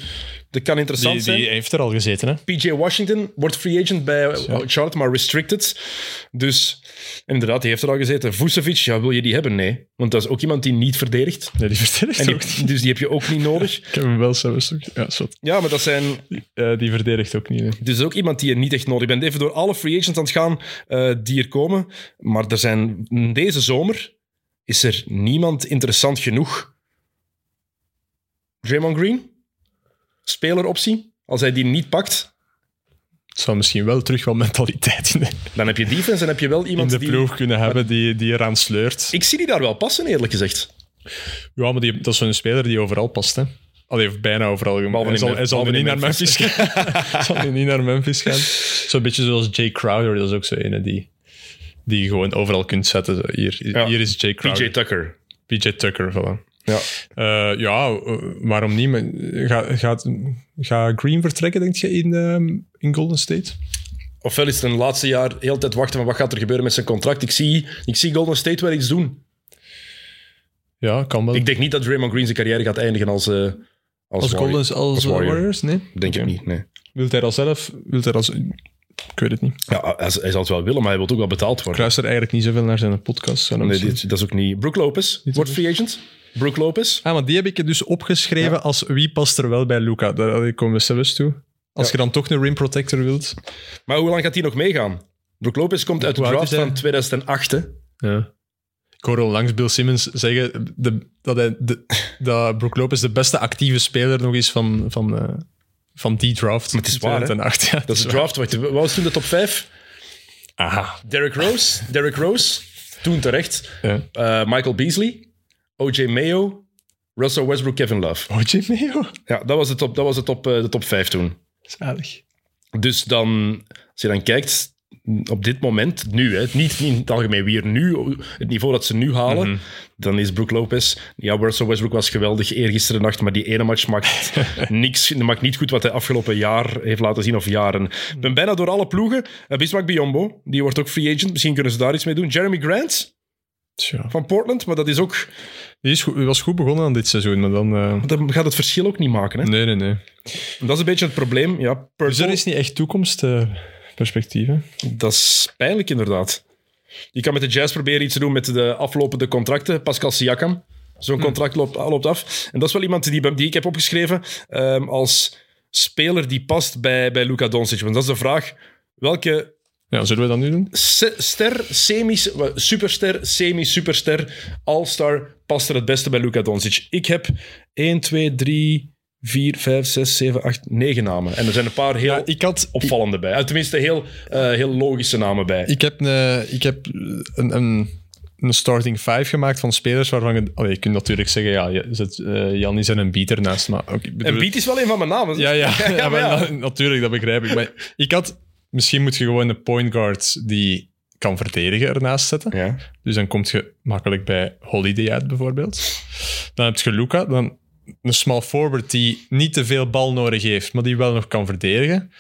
Dat kan interessant die, zijn. die heeft er al gezeten, hè? PJ Washington wordt free agent bij Charlotte, maar restricted. Dus inderdaad, die heeft er al gezeten. Vucevic, ja, wil je die hebben? Nee. Want dat is ook iemand die niet verdedigt. Nee, die verdedigt ook niet. dus die heb je ook niet nodig. Ik heb hem wel zelfs ook. Ja, zot. Ja, maar dat zijn... Eh, die verdedigt ook niet. hè. Dus ook iemand die je niet echt nodig bent. Even door alle free agents aan het gaan eh, die er komen. Maar er zijn... Deze zomer is er niemand interessant genoeg. Draymond Green? Speleroptie? Als hij die niet pakt, Het zou misschien wel terug wel mentaliteit in de, dan heb je defense en heb je wel in iemand de die... ploeg kunnen hebben die, die eraan sleurt. Ik zie die daar wel passen, eerlijk gezegd. Ja, maar die, dat is zo'n speler die overal past, hè. Allee, of bijna overal. Hij in zal, hij zal niet in naar Memphis gaan. zal niet naar Memphis gaan. Zo'n beetje zoals Jay Crowder, dat is ook zo ene die, die je gewoon overal kunt zetten. Zo, Hier, Ja. hier is Jay Crowder. PJ Tucker. PJ Tucker, voilà. Ja. Eh, ja, eh, waarom niet? Maar Ga, gaat, ga Green vertrekken, denk je, in, ehm, in Golden State? Ofwel is het een laatste jaar heel de tijd wachten van wat gaat er gebeuren met zijn contract. Ik zie, ik zie Golden State wel iets doen. Ja, kan wel. Ik denk niet dat Draymond Green zijn carrière gaat eindigen als, eh, als, als als, als. Warriors? Nee. Denk ik niet, nee. Wilt hij dat zelf? Wilt hij dat... Ik weet het niet. Ja, hij, hij zal het wel willen, maar hij wil ook wel betaald Ik worden. luister eigenlijk niet zoveel naar zijn podcast. Nee, dit, dat is ook niet... Brook Lopez wordt free agent. Brook Lopez. Ah, maar die heb ik dus opgeschreven als wie past er wel bij Luca. Daar komen we zelfs toe. Als Ja. je dan toch een rim protector wilt. Maar hoe lang gaat hij nog meegaan? Brook Lopez komt uit de draft van 2008. Hè? Ja. Ik hoorde onlangs Bill Simmons zeggen de, dat, hij de, dat Brook Lopez de beste actieve speler nog is van, van, eh, van die draft. Maar het is waar, hè? 2008. Ja, Dat is de draft. Wacht, wat was toen de top 5? Aha. Derrick Rose. Derrick Rose. Toen terecht. Ja. Eh, Michael Beasley. O.J. Mayo. Russell Westbrook, Kevin Love. OJ Mayo. Ja, dat was de top, dat was de top, eh, de top 5 toen. Zalig. Dus dan, als je dan kijkt, op dit moment, nu, hè, niet, niet in het algemeen, wie er nu, het niveau dat ze nu halen, Mhm. dan is Brook Lopez. Ja, Russell Westbrook was geweldig eergisteren nacht, maar die ene match maakt niks, maakt niet goed wat hij afgelopen jaar heeft laten zien, of jaren. Ik ben bijna door alle ploegen. Uh, Bismack Biombo, die wordt ook free agent. Misschien kunnen ze daar iets mee doen. Jeremy Grant Tja. van Portland, maar dat is ook, Die, is goed, die was goed begonnen aan dit seizoen, maar dan... eh, dat gaat het verschil ook niet maken. Hè? Nee, nee, nee. Dat is een beetje het probleem. Ja, Dus Purtle- er is niet echt toekomstperspectief. hè? Dat is pijnlijk, inderdaad. Je kan met de Jazz proberen iets te doen met de aflopende contracten. Pascal Siakam. Zo'n contract loopt, loopt af. En dat is wel iemand die, die ik heb opgeschreven ehm, als speler die past bij, bij Luka Doncic. Want dat is de vraag. Welke Ja, zullen we dat nu doen? ster, semi, superster, semi-superster, all-star past er het beste bij Luka Doncic? Ik heb 1, 2, 3, 4, 5, 6, 7, 8, 9 namen. En er zijn een paar heel Ja, ik had... opvallende bij. Eh, Tenminste, heel, eh, heel logische namen bij. Ik heb, een, ik heb een, een, een starting five gemaakt van spelers waarvan je... Je kunt natuurlijk zeggen, ja, je zet uh, Janis en een beat ernaast, maar... ook- bedoel- En Beat is wel een van mijn namen. Ja, ja, ja, maar ja. natuurlijk, dat begrijp ik. Maar ik had... Misschien moet je gewoon een point guard die kan verdedigen ernaast zetten. Ja. Dus dan kom je makkelijk bij Holiday uit, bijvoorbeeld. Dan heb je Luca, dan een small forward die niet te veel bal nodig heeft, maar die wel nog kan verdedigen.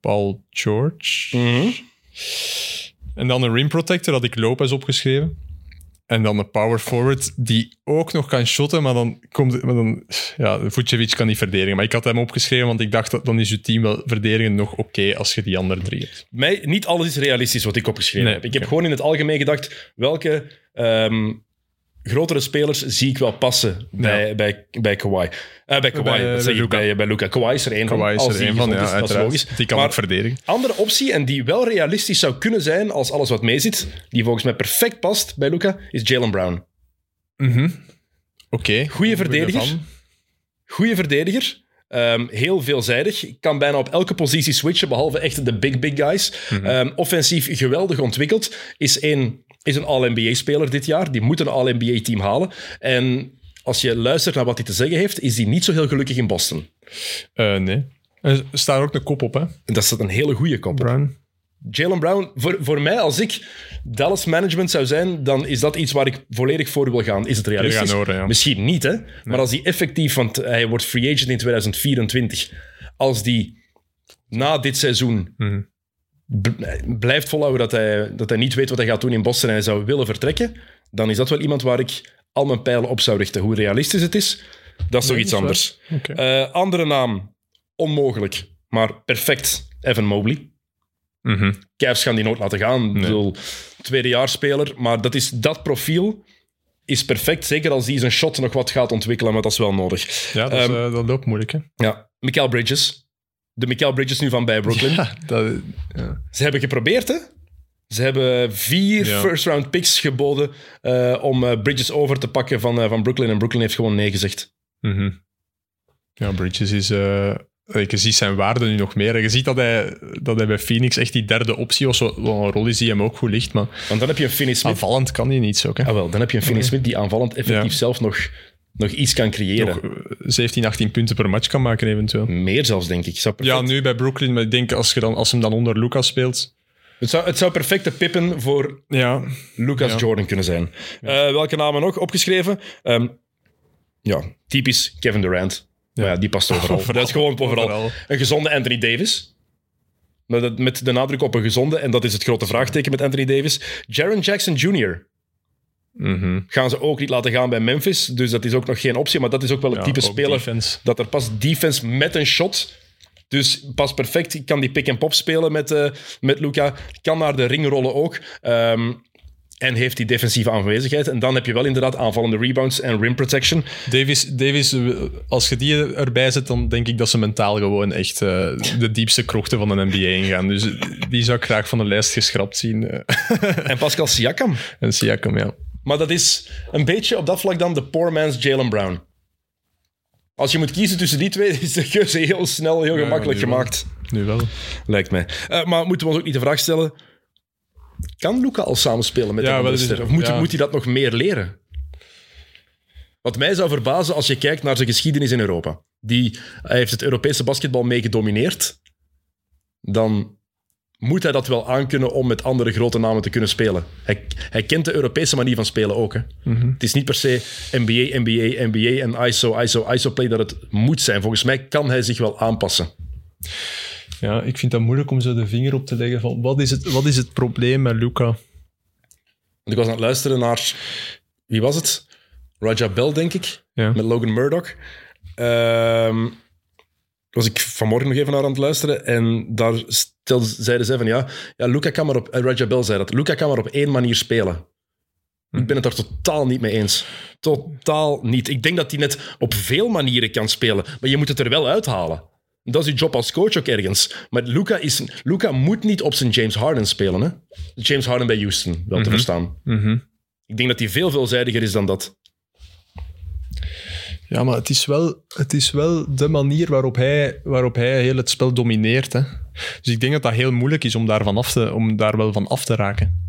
Paul George. Mhm. En dan een rim protector, had ik Lopez opgeschreven. En dan een power forward die ook nog kan shotten, maar dan komt maar dan, ja, Vucevic kan niet verdedigen. Maar ik had hem opgeschreven, want ik dacht dat dan is je team wel verdedigen nog oké als je die andere drie hebt. Mij, niet alles is realistisch wat ik opgeschreven Nee, heb. Ik heb gewoon in het algemeen gedacht, welke ehm, grotere spelers zie ik wel passen bij, bij, bij Kawhi. Eh, bij Kawhi, Bij, dat zeg ik, Luka. bij, bij Luca. Kawhi is er één van. Kawhi is als er één van, ja, is, dat is uiteraard. logisch. Die kan Maar ook verdedigen. andere optie, en die wel realistisch zou kunnen zijn als alles wat meezit, die volgens mij perfect past bij Luca, is Jalen Brown. Mhm. Oké. Goeie verdediger. Goeie verdediger. Ehm, heel veelzijdig. Kan bijna op elke positie switchen, behalve echt de big, big guys. Mhm. Ehm, offensief geweldig ontwikkeld. Is een, is een All-NBA-speler dit jaar. Die moet een All-NBA-team halen. En als je luistert naar wat hij te zeggen heeft, is hij niet zo heel gelukkig in Boston. Eh, nee. Er staat ook een kop op, hè, En dat is een hele goede kop. Brown. Jalen Brown, voor, voor mij, als ik Dallas management zou zijn, dan is dat iets waar ik volledig voor wil gaan. Is het realistisch? gaan horen, ja. Misschien niet, hè? Maar als hij effectief, want hij wordt free agent in 2024, als die na dit seizoen Mhm. Blijft volhouden dat hij, dat hij niet weet wat hij gaat doen in Boston en hij zou willen vertrekken, dan is dat wel iemand waar ik al mijn pijlen op zou richten. Hoe realistisch het is, dat is toch Nee, iets is anders. Eh, andere naam, onmogelijk, maar perfect. Evan Mobley. Mhm. Cavs gaan die nooit laten gaan. Ik bedoel, tweedejaarsspeler, maar dat, is, dat profiel is perfect. Zeker als die zijn shot nog wat gaat ontwikkelen, maar dat is wel nodig. Ja, dat, is, Ehm, eh, dat loopt moeilijk, hè. Ja, Mikael Bridges. De Mikael Bridges nu van bij Brooklyn. Ja, dat, ja. Ze hebben geprobeerd, hè? Ze hebben vier Ja. first-round picks geboden eh, om eh, Bridges over te pakken van, eh, van Brooklyn. En Brooklyn heeft gewoon nee gezegd. Mhm. Ja, Bridges is... je ziet zijn waarde nu nog meer. En Je ziet dat hij, dat hij bij Phoenix echt die derde optie wat een rol is die hem ook goed ligt. Maar Want dan heb je een Finney Smith. aanvallend kan hij niet zo. Hè. Ah, wel, dan heb je een Finney Smith die aanvallend effectief zelf nog, nog iets kan creëren. Nog, eh, 17, 18 punten per match kan maken eventueel. Meer zelfs, denk ik. Zou Ja, nu bij Brooklyn. Maar ik denk als, je dan, als hem dan onder Lucas speelt... het, zou, het zou perfecte pippen voor Ja, Lucas Ja. Jordan kunnen zijn. Eh, welke namen nog opgeschreven? Ehm, ja, typisch Kevin Durant. Maar ja, die past overal. Overal. Dat is gewoon overal. Overal. Een gezonde Anthony Davis. Met de nadruk op een gezonde, en dat is het grote vraagteken met Anthony Davis. Jaron Jackson Jr. Mhm. gaan ze ook niet laten gaan bij Memphis. Dus dat is ook nog geen optie. Maar dat is ook wel het Ja, type speler defense. dat er past. Defense met een shot. Dus pas perfect. Ik kan die pick-and-pop spelen met, eh met Luca. Kan naar de ring rollen ook. Ehm, en heeft die defensieve aanwezigheid. En dan heb je wel inderdaad aanvallende rebounds en rim protection. Davis, Davis, eh, als je die erbij zet, dan denk ik dat ze mentaal gewoon echt eh, de diepste krochten van een NBA ingaan. Dus die zou ik graag van de lijst geschrapt zien. En Pascal Siakam. en Siakam, ja. Maar dat is een beetje op dat vlak dan de poor man's Jalen Brown. Als je moet kiezen tussen die twee, is de keuze heel snel, heel Ja, gemakkelijk nu wel. gemaakt. Nu wel. Lijkt mij. Eh, maar moeten we ons ook niet de vraag stellen... Kan Luca al samenspelen met Ja, de wel, andere dus- ster? Of moet, ja. moet hij dat nog meer leren? Wat mij zou verbazen als je kijkt naar zijn geschiedenis in Europa. Die, hij heeft het Europese basketbal mee gedomineerd. Dan moet hij dat wel aankunnen om met andere grote namen te kunnen spelen. Hij, hij kent de Europese manier van spelen ook. Hè. Mhm. Het is niet per se NBA, NBA, NBA en ISO, ISO, ISO-play dat het moet zijn. Volgens mij kan hij zich wel aanpassen. Ja, ik vind dat moeilijk om zo de vinger op te leggen van wat is het, wat is het probleem met Luca? Want ik was aan het luisteren naar... Wie was het? Raja Bell, denk ik. Ja. Met Logan Murdoch. Ehm was ik vanmorgen nog even naar aan het luisteren. En daar stelden, zeiden zij van... Ja, ja Luca kan maar op... eh, Raja Bell zei dat. Luca kan maar op één manier spelen. Ik ben het daar totaal niet mee eens. Totaal niet. Ik denk dat hij net op veel manieren kan spelen. Maar je moet het er wel uithalen. Dat is je job als coach ook ergens. Maar Luca, is, Luca moet niet op zijn James Harden spelen. Hè? James Harden bij Houston, wel te verstaan. Mhm. Ik denk dat hij veel veelzijdiger is dan dat. Ja, maar het is wel, het is wel de manier waarop hij, waarop hij heel het spel domineert. Hè. Dus ik denk dat dat heel moeilijk is om daar, van af te, om daar wel van af te raken.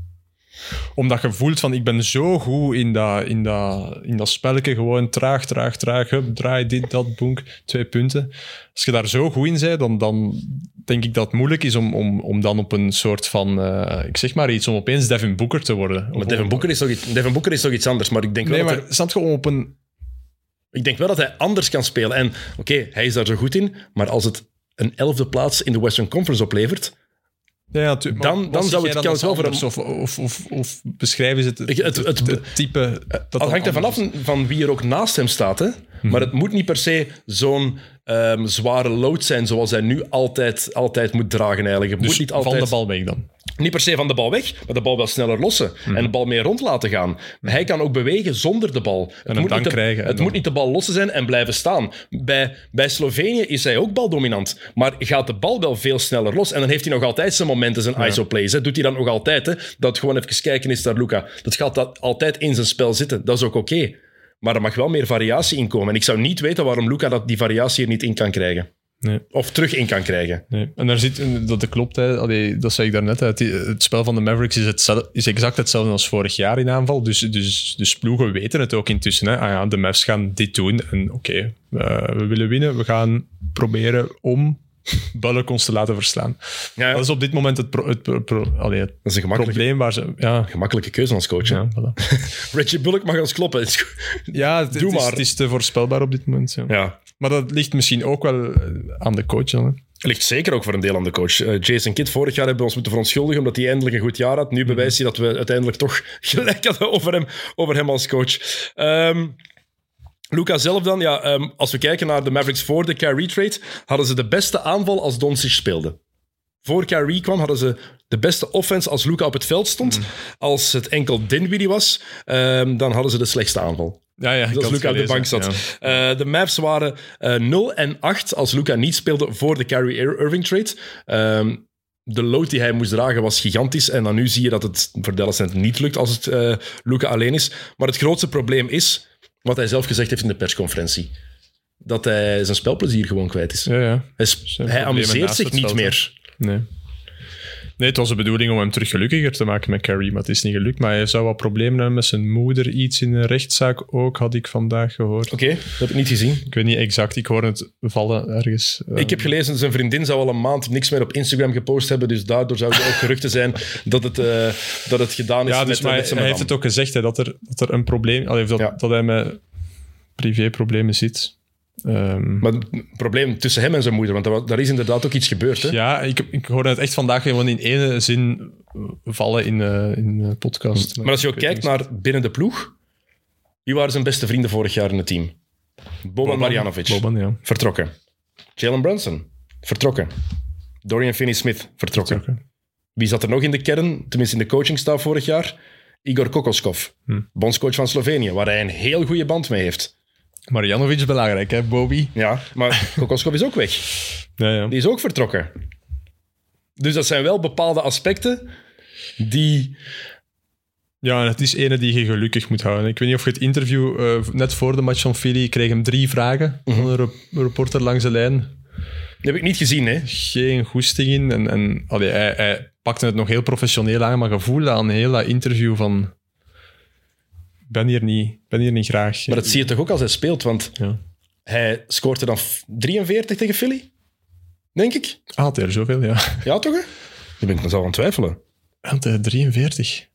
Omdat je voelt van, ik ben zo goed in dat, in dat, in dat spelletje. Gewoon traag, traag, traag. Hup, draai dit, dat, boek, twee punten. Als je daar zo goed in bent, dan, dan denk ik dat het moeilijk is om, om, om dan op een soort van, eh, ik zeg maar iets, om opeens Devin Booker te worden. Maar Devin Booker is toch iets, Devin Booker is toch iets anders. Maar ik denk wel Nee, maar hij- snap je, om op een... Ik denk wel dat hij anders kan spelen. En oké, hij is daar zo goed in, maar als het een elfde plaats in de Western Conference oplevert, Ja, ja, tu- maar Dan- dan zou het kans wel voor? Of, of, of, of beschrijven ze het, het- het- het type... Dat Het dan hangt er vanaf van wie er ook naast hem staat. Hè? Maar het moet niet per se zo'n ehm, zware load zijn zoals hij nu altijd, altijd moet dragen. Eigenlijk. Het Dus moet niet, altijd, van de bal weg dan. niet per se van de bal weg, maar de bal wel sneller lossen. En de bal meer rond laten gaan. Hij kan ook bewegen zonder de bal. Het, hem moet, niet de, krijgen en het dan- moet niet de bal lossen zijn en blijven staan. Bij, bij Slovenië is hij ook baldominant. Maar gaat de bal wel veel sneller los. En dan heeft hij nog altijd zijn momenten, zijn iso-plays. hè. Doet hij dan nog altijd. Hè? Dat gewoon even kijken is naar Luca. Dat gaat dat altijd in zijn spel zitten. Dat is ook oké. Maar er mag wel meer variatie in komen. En ik zou niet weten waarom Luca dat, die variatie er niet in kan krijgen. Nee. Of terug in kan krijgen. Nee. En daar zit, dat klopt, hè. Allee, dat zei ik daarnet. hè. Het, het spel van de Mavericks is, hetzelfde, is exact hetzelfde als vorig jaar in aanval. Dus, dus, dus ploegen weten het ook intussen. Hè. Ah ja, de Mavs gaan dit doen. En oké, eh, we willen winnen. We gaan proberen om Bullock te laten verslaan. Ja, Dat is op dit moment het, pro, het, pro- pro- allee, het dat is een gemakkelijke, probleem waar ze... Ja, gemakkelijke keuze als coach. ja, voilà. Reggie Bullock mag ons kloppen. Ja het, Doe het is, het is te voorspelbaar op dit moment. Ja. Ja. Maar dat ligt misschien ook wel eh, aan de coach dan. Hè. Ligt zeker ook voor een deel aan de coach. Eh, Jason Kidd, vorig jaar hebben we ons moeten verontschuldigen omdat hij eindelijk een goed jaar had. Nu bewijst hij dat we uiteindelijk toch gelijk hadden over hem, over hem als coach. Ehm Luca zelf dan, ja, ehm, als we kijken naar de Mavericks voor de Kyrie trade, hadden ze de beste aanval als Doncic speelde. Voor Kyrie kwam, hadden ze de beste offense als Luca op het veld stond. Als het enkel Dinwiddie was, ehm, dan hadden ze de slechtste aanval. Ja, ja, ik Als Luca op de bank zat. ja. Eh, de Mavs waren eh 0 en 8 als Luca niet speelde voor de Kyrie Ir- Irving trade. Ehm, de load die hij moest dragen was gigantisch. En dan nu zie je dat het voor Dallas niet lukt als het eh Luca alleen is. Maar het grootste probleem is, wat hij zelf gezegd heeft in de persconferentie, dat hij zijn spelplezier gewoon kwijt is. Ja, ja. Hij, amuseert zich niet veld, meer. Nee. Nee, het was de bedoeling om hem terug gelukkiger te maken met Carrie, maar het is niet gelukt. Maar hij zou wat problemen hebben met zijn moeder. Iets in een rechtszaak ook, had ik vandaag gehoord. Oké, dat heb ik niet gezien. Ik weet niet exact, ik hoor het vallen ergens. Ik heb gelezen dat zijn vriendin zou al een maand niks meer op Instagram gepost hebben. Dus daardoor zouden er ook geruchten zijn dat het, eh, dat het gedaan is ja, met, dus, met maar zijn hij heeft het ook gezegd, hè, dat, er, dat er een probleem... allee, dat, Ja. dat hij met privéproblemen zit. Ehm, Maar het probleem tussen hem en zijn moeder, want daar, is inderdaad ook iets gebeurd. Hè? ja, ik, ik hoorde het echt vandaag gewoon in ene zin vallen in, eh in de podcast. Maar als je ook kijkt naar binnen de ploeg, wie waren zijn beste vrienden vorig jaar in het team? Boban, Marjanovic, Boban, ja. vertrokken. Jalen Brunson, vertrokken. Dorian Finney-Smith, vertrokken. Wie zat er nog in de kern, tenminste in de coachingstaf vorig jaar? Igor Kokoskov, Hm. bondscoach van Slovenië, waar hij een heel goede band mee heeft. Marjanovic is belangrijk, hè, Bobby? Ja, maar Kokoskov is ook weg. Ja, ja. Die is ook vertrokken. Dus dat zijn wel bepaalde aspecten die... Ja, en het is ene die je gelukkig moet houden. Ik weet niet of je het interview eh, net voor de match van Philly kreeg hem drie vragen van een rep- reporter langs de lijn. Die heb ik niet gezien, hè. Geen goesting in. En, en allee, hij, hij pakte het nog heel professioneel aan, maar je voelde aan heel dat interview van... Ik ben hier niet, ben hier niet graag. Maar dat zie je toch ook als hij speelt, want Ja. hij scoort er dan f- 43 tegen Philly? Denk ik. Ah, had hij er zoveel, ja. Ja, toch? Hè? Daar ben ik aan het twijfelen. Had hij 43.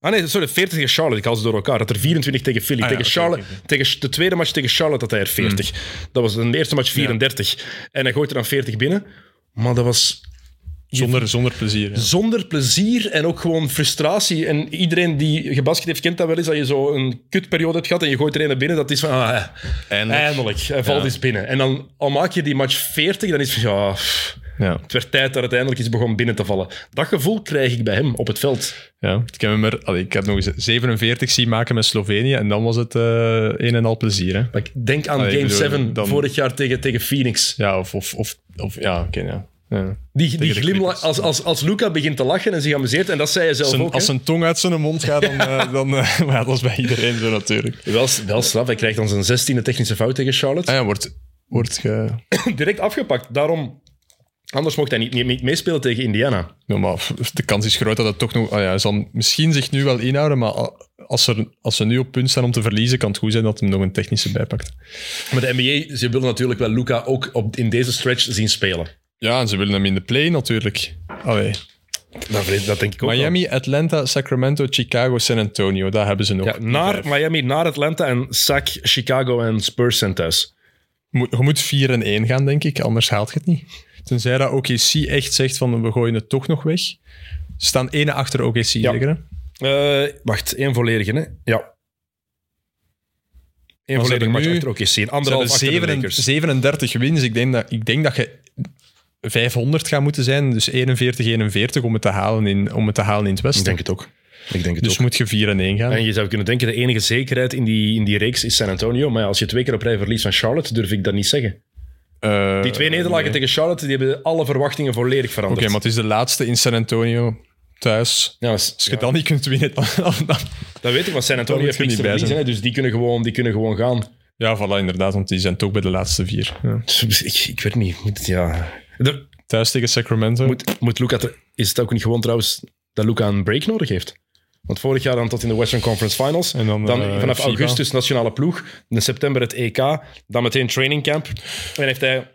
Ah nee, sorry, 40 tegen Charlotte. Ik haal ze door elkaar. Dat er 24 tegen Philly. Ah, tegen Charlotte. Tegen de tweede match tegen Charlotte had hij er 40. Dat was de eerste match 34. En hij gooit er dan 40 binnen. Maar dat was Zonder, zonder plezier. Ja. zonder plezier en ook gewoon frustratie. En iedereen die gebasket heeft, kent dat wel eens. Dat je zo een kutperiode hebt gehad en je gooit er een naar binnen. Dat is van, ah, Eindelijk. eindelijk. Hij valt Ja. eens binnen. En dan al maak je die match 40, dan is het van, ja... pff, Ja. Het werd tijd dat het eindelijk eens begon binnen te vallen. Dat gevoel krijg ik bij hem op het veld. Ja, ik heb, hem er, allee, ik heb nog eens 47 zien maken met Slovenië en dan was het eh een en al plezier. Hè? Maar ik denk aan Allee, Game bedoel, 7 dan- vorig jaar tegen, tegen Phoenix. Ja, of, of, of, of ja, oké, ja. Ja. Die, die glimlach, als, als, als Luca begint te lachen en zich amuseert, en dat zei hij zelf Zijn- ook. als hè. zijn tong uit zijn mond gaat, dan... eh, dan eh, maar dat is bij iedereen zo natuurlijk. Wel, wel straf, hij krijgt dan zijn 16e technische fout tegen Charlotte. Ah ja, wordt, wordt ge... Direct afgepakt. Daarom, anders mocht hij niet, niet, niet meespelen tegen Indiana. Ja, maar de kans is groot dat het toch nog... Ah ja, hij zal misschien zich nu wel inhouden, maar als, er, als ze nu op punt staan om te verliezen, kan het goed zijn dat hem nog een technische bijpakt. Maar de NBA, ze willen natuurlijk wel Luca ook op, in deze stretch zien spelen. Ja, en ze willen hem in de play natuurlijk. Allee. Dat, dat denk ik ook wel. Miami, Atlanta, Sacramento, Chicago, San Antonio. Daar hebben ze nog. Ja, naar vijf. Miami, naar Atlanta en Sac, Chicago en Spurs zijn thuis. Moet- Je moet 4 en 1 gaan, denk ik, anders haalt je het niet. Tenzij dat OKC echt zegt van we gooien het toch nog weg. Ze staan ene achter OKC, Ja. zeker, hè? Eh, wacht, één volledige, hè? Ja. Eén volledige match nu- achter OKC. Een Ze hebben anderhalf achter de 7 Lakers. 37 wins. Ik denk, dat, ik denk dat je 500 gaat moeten zijn. Dus 41-41 om, het te halen in- om het te halen in het Ik westen. denk het ook. Ik denk het Dus ook. moet je 4 en 1 gaan. En je zou kunnen denken, de enige zekerheid in die, in die reeks is San Antonio. Maar ja, als je twee keer op rij verliest van Charlotte, durf ik dat niet zeggen. Eh, Die twee nederlagen nee. tegen Charlotte, die hebben alle verwachtingen volledig Oké, veranderd. maar het is de laatste in San Antonio thuis. ja, als, Als je dan niet kunt winnen, dan... dan- dat weet ik, want San Antonio heeft niks te niet bij verliezen. Hè, dus die kunnen, gewoon, die kunnen gewoon gaan. Ja, voilà, inderdaad, want die zijn toch bij de laatste vier. Ja. Ik, ik weet niet. Moet, ja. De- Thuis tegen Sacramento. moet, moet Luca te- is het ook niet gewoon trouwens dat Luca een break nodig heeft? Want vorig jaar dan tot in de Western Conference Finals. En dan, Dan eh, vanaf augustus nationale ploeg. In september het EK. Dan meteen training camp. En heeft hij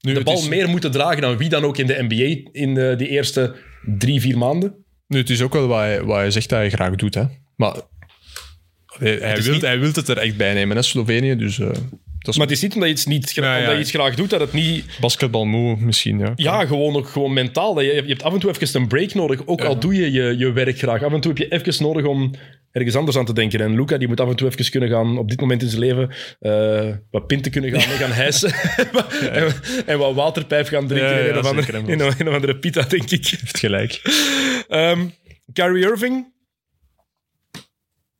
nu, de bal is, meer moeten dragen dan wie dan ook in de NBA in eh, die eerste drie, vier maanden. nu, het is ook wel wat hij, wat hij zegt dat hij graag doet. Hè. Maar hij, hij, wil, niet- hij wil het er echt bij nemen, hè, Slovenië. Dus eh, is Maar het is niet omdat je iets, niet gra- Ja, ja. omdat je iets graag doet, dat het niet... basketbalmoe misschien. Ja. Ja, gewoon ook gewoon mentaal. Je, je hebt af en toe even een break nodig, ook al doe je, je je werk graag. Af en toe heb je even nodig om ergens anders aan te denken. En Luca, die moet af en toe even kunnen gaan, op dit moment in zijn leven, eh, wat pinten kunnen gaan, gaan hijsen. en, en wat waterpijp gaan drinken in, een of andere, in, een, in een andere pita, denk ik. heeft gelijk. Ehm Kyrie Irving.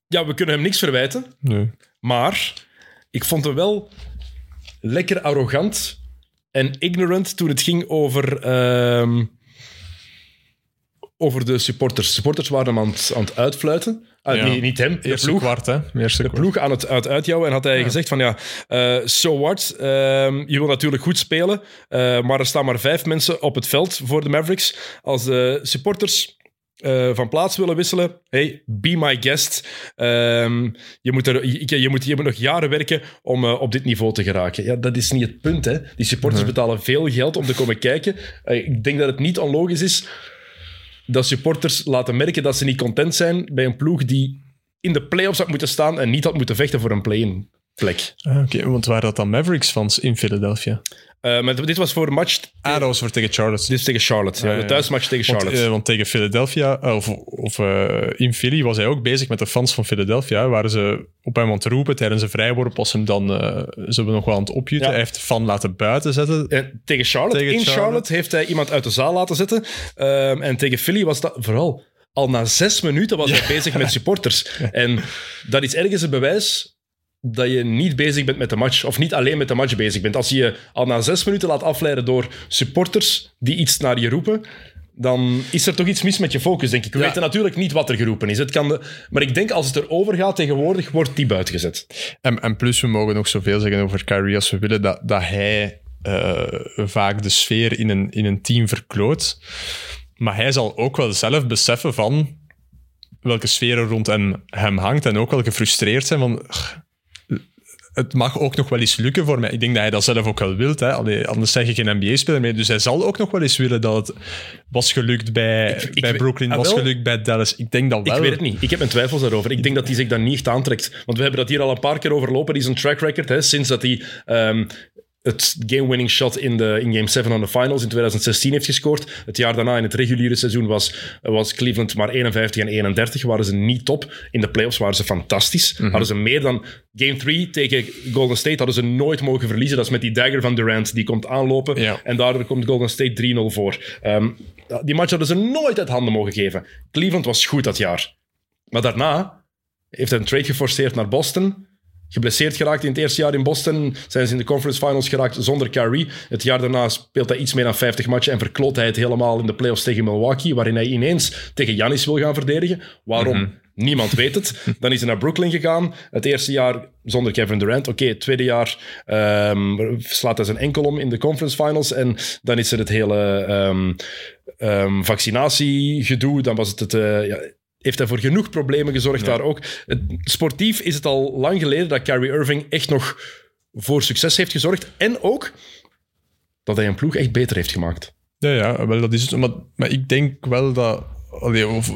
Ja, we kunnen hem niks verwijten. Nee. Maar ik vond hem wel lekker arrogant en ignorant toen het ging over, ehm, over de supporters. Supporters waren hem aan het, aan het uitfluiten. Ah, Ja. niet, niet hem, de Eerste ploeg. kwart, hè? Eerste De kwart. ploeg aan het, uit uitjouwen. En had hij gezegd van ja, eh so what? Ehm, je wil natuurlijk goed spelen, eh, maar er staan maar vijf mensen op het veld voor de Mavericks. Als de supporters eh, van plaats willen wisselen, hey, be my guest. Ehm, je, moet er, je, je, moet, je moet nog jaren werken om eh, op dit niveau te geraken. Ja, dat is niet het punt. Hè. Die supporters betalen veel geld om te komen kijken. Eh, ik denk dat het niet onlogisch is dat supporters laten merken dat ze niet content zijn bij een ploeg die in de playoffs had moeten staan en niet had moeten vechten voor een play-in plek. Ah, Oké, want waren dat dan Mavericks-fans in Philadelphia? Eh, maar dit was voor een match Ah, dat was voor tegen Charlotte. dit is tegen Charlotte. Ja, ja, de thuismatch tegen Want, Charlotte. eh, want tegen Philadelphia, eh, of, of in Philly, was hij ook bezig met de fans van Philadelphia. Waren ze op hem aan het roepen tijdens een vrijworp. Was hem dan, ze hebben nog wel aan het opjutten. Ja. Hij heeft de fan laten buiten zetten. En tegen Charlotte, Tegen in Charlotte. Charlotte. heeft hij iemand uit de zaal laten zitten. Ehm, en tegen Philly was dat vooral... Al na zes minuten was hij bezig met supporters. En dat is ergens een bewijs dat je niet bezig bent met de match. Of niet alleen met de match bezig bent. Als je je al na zes minuten laat afleiden door supporters die iets naar je roepen, dan is er toch iets mis met je focus, denk ik. We Ja. weten natuurlijk niet wat er geroepen is. Het kan de, maar ik denk als het erover gaat tegenwoordig, wordt die buiten gezet. En, en plus, we mogen nog zoveel zeggen over Kyrie als we willen, dat, dat hij eh, vaak de sfeer in een, in een team verkloot. Maar hij zal ook wel zelf beseffen van welke sfeer er rond hem, hem hangt en ook wel gefrustreerd zijn van... "Ugh, Het mag ook nog wel eens lukken voor mij. Ik denk dat hij dat zelf ook wel wil. Hè. Allee, anders zeg ik geen NBA-speler meer. Dus hij zal ook nog wel eens willen dat het was gelukt bij, ik bij Brooklyn, ah, was gelukt bij Dallas. Ik denk dat wel. Ik weet het niet. Ik heb mijn twijfels daarover. Ik denk dat hij zich dat niet echt aantrekt. Want we hebben dat hier al een paar keer overlopen. Die is een track record. Hè, sinds dat hij ehm, het game-winning shot in, de, in Game 7 van de Finals in 2016 heeft gescoord. Het jaar daarna in het reguliere seizoen was, was Cleveland maar 51 en 31. Waren ze niet top. In de playoffs waren ze fantastisch. Hadden ze meer dan Game 3 tegen Golden State. Hadden ze nooit mogen verliezen. Dat is met die dagger van Durant. Die komt aanlopen. Ja. En daardoor komt Golden State 3-0 voor. Ehm, die match hadden ze nooit uit handen mogen geven. Cleveland was goed dat jaar. Maar daarna heeft hij een trade geforceerd naar Boston. Geblesseerd geraakt in het eerste jaar in Boston. Zijn ze in de conference finals geraakt zonder Kyrie. Het jaar daarna speelt hij iets meer dan 50 matchen en verkloot hij het helemaal in de playoffs tegen Milwaukee, waarin hij ineens tegen Giannis wil gaan verdedigen. Waarom? Niemand weet het. Dan is hij naar Brooklyn gegaan. Het eerste jaar zonder Kevin Durant. Oké, het tweede jaar ehm, slaat hij zijn enkel om in de conference finals. En dan is er het hele ehm, ehm, vaccinatiegedoe. Dan was het het... eh, ja, heeft hij voor genoeg problemen gezorgd daar ook. Het, sportief is het al lang geleden dat Kyrie Irving echt nog voor succes heeft gezorgd. En ook dat hij een ploeg echt beter heeft gemaakt. Ja, ja, wel, dat is het. Maar, maar ik denk wel dat... allee, of,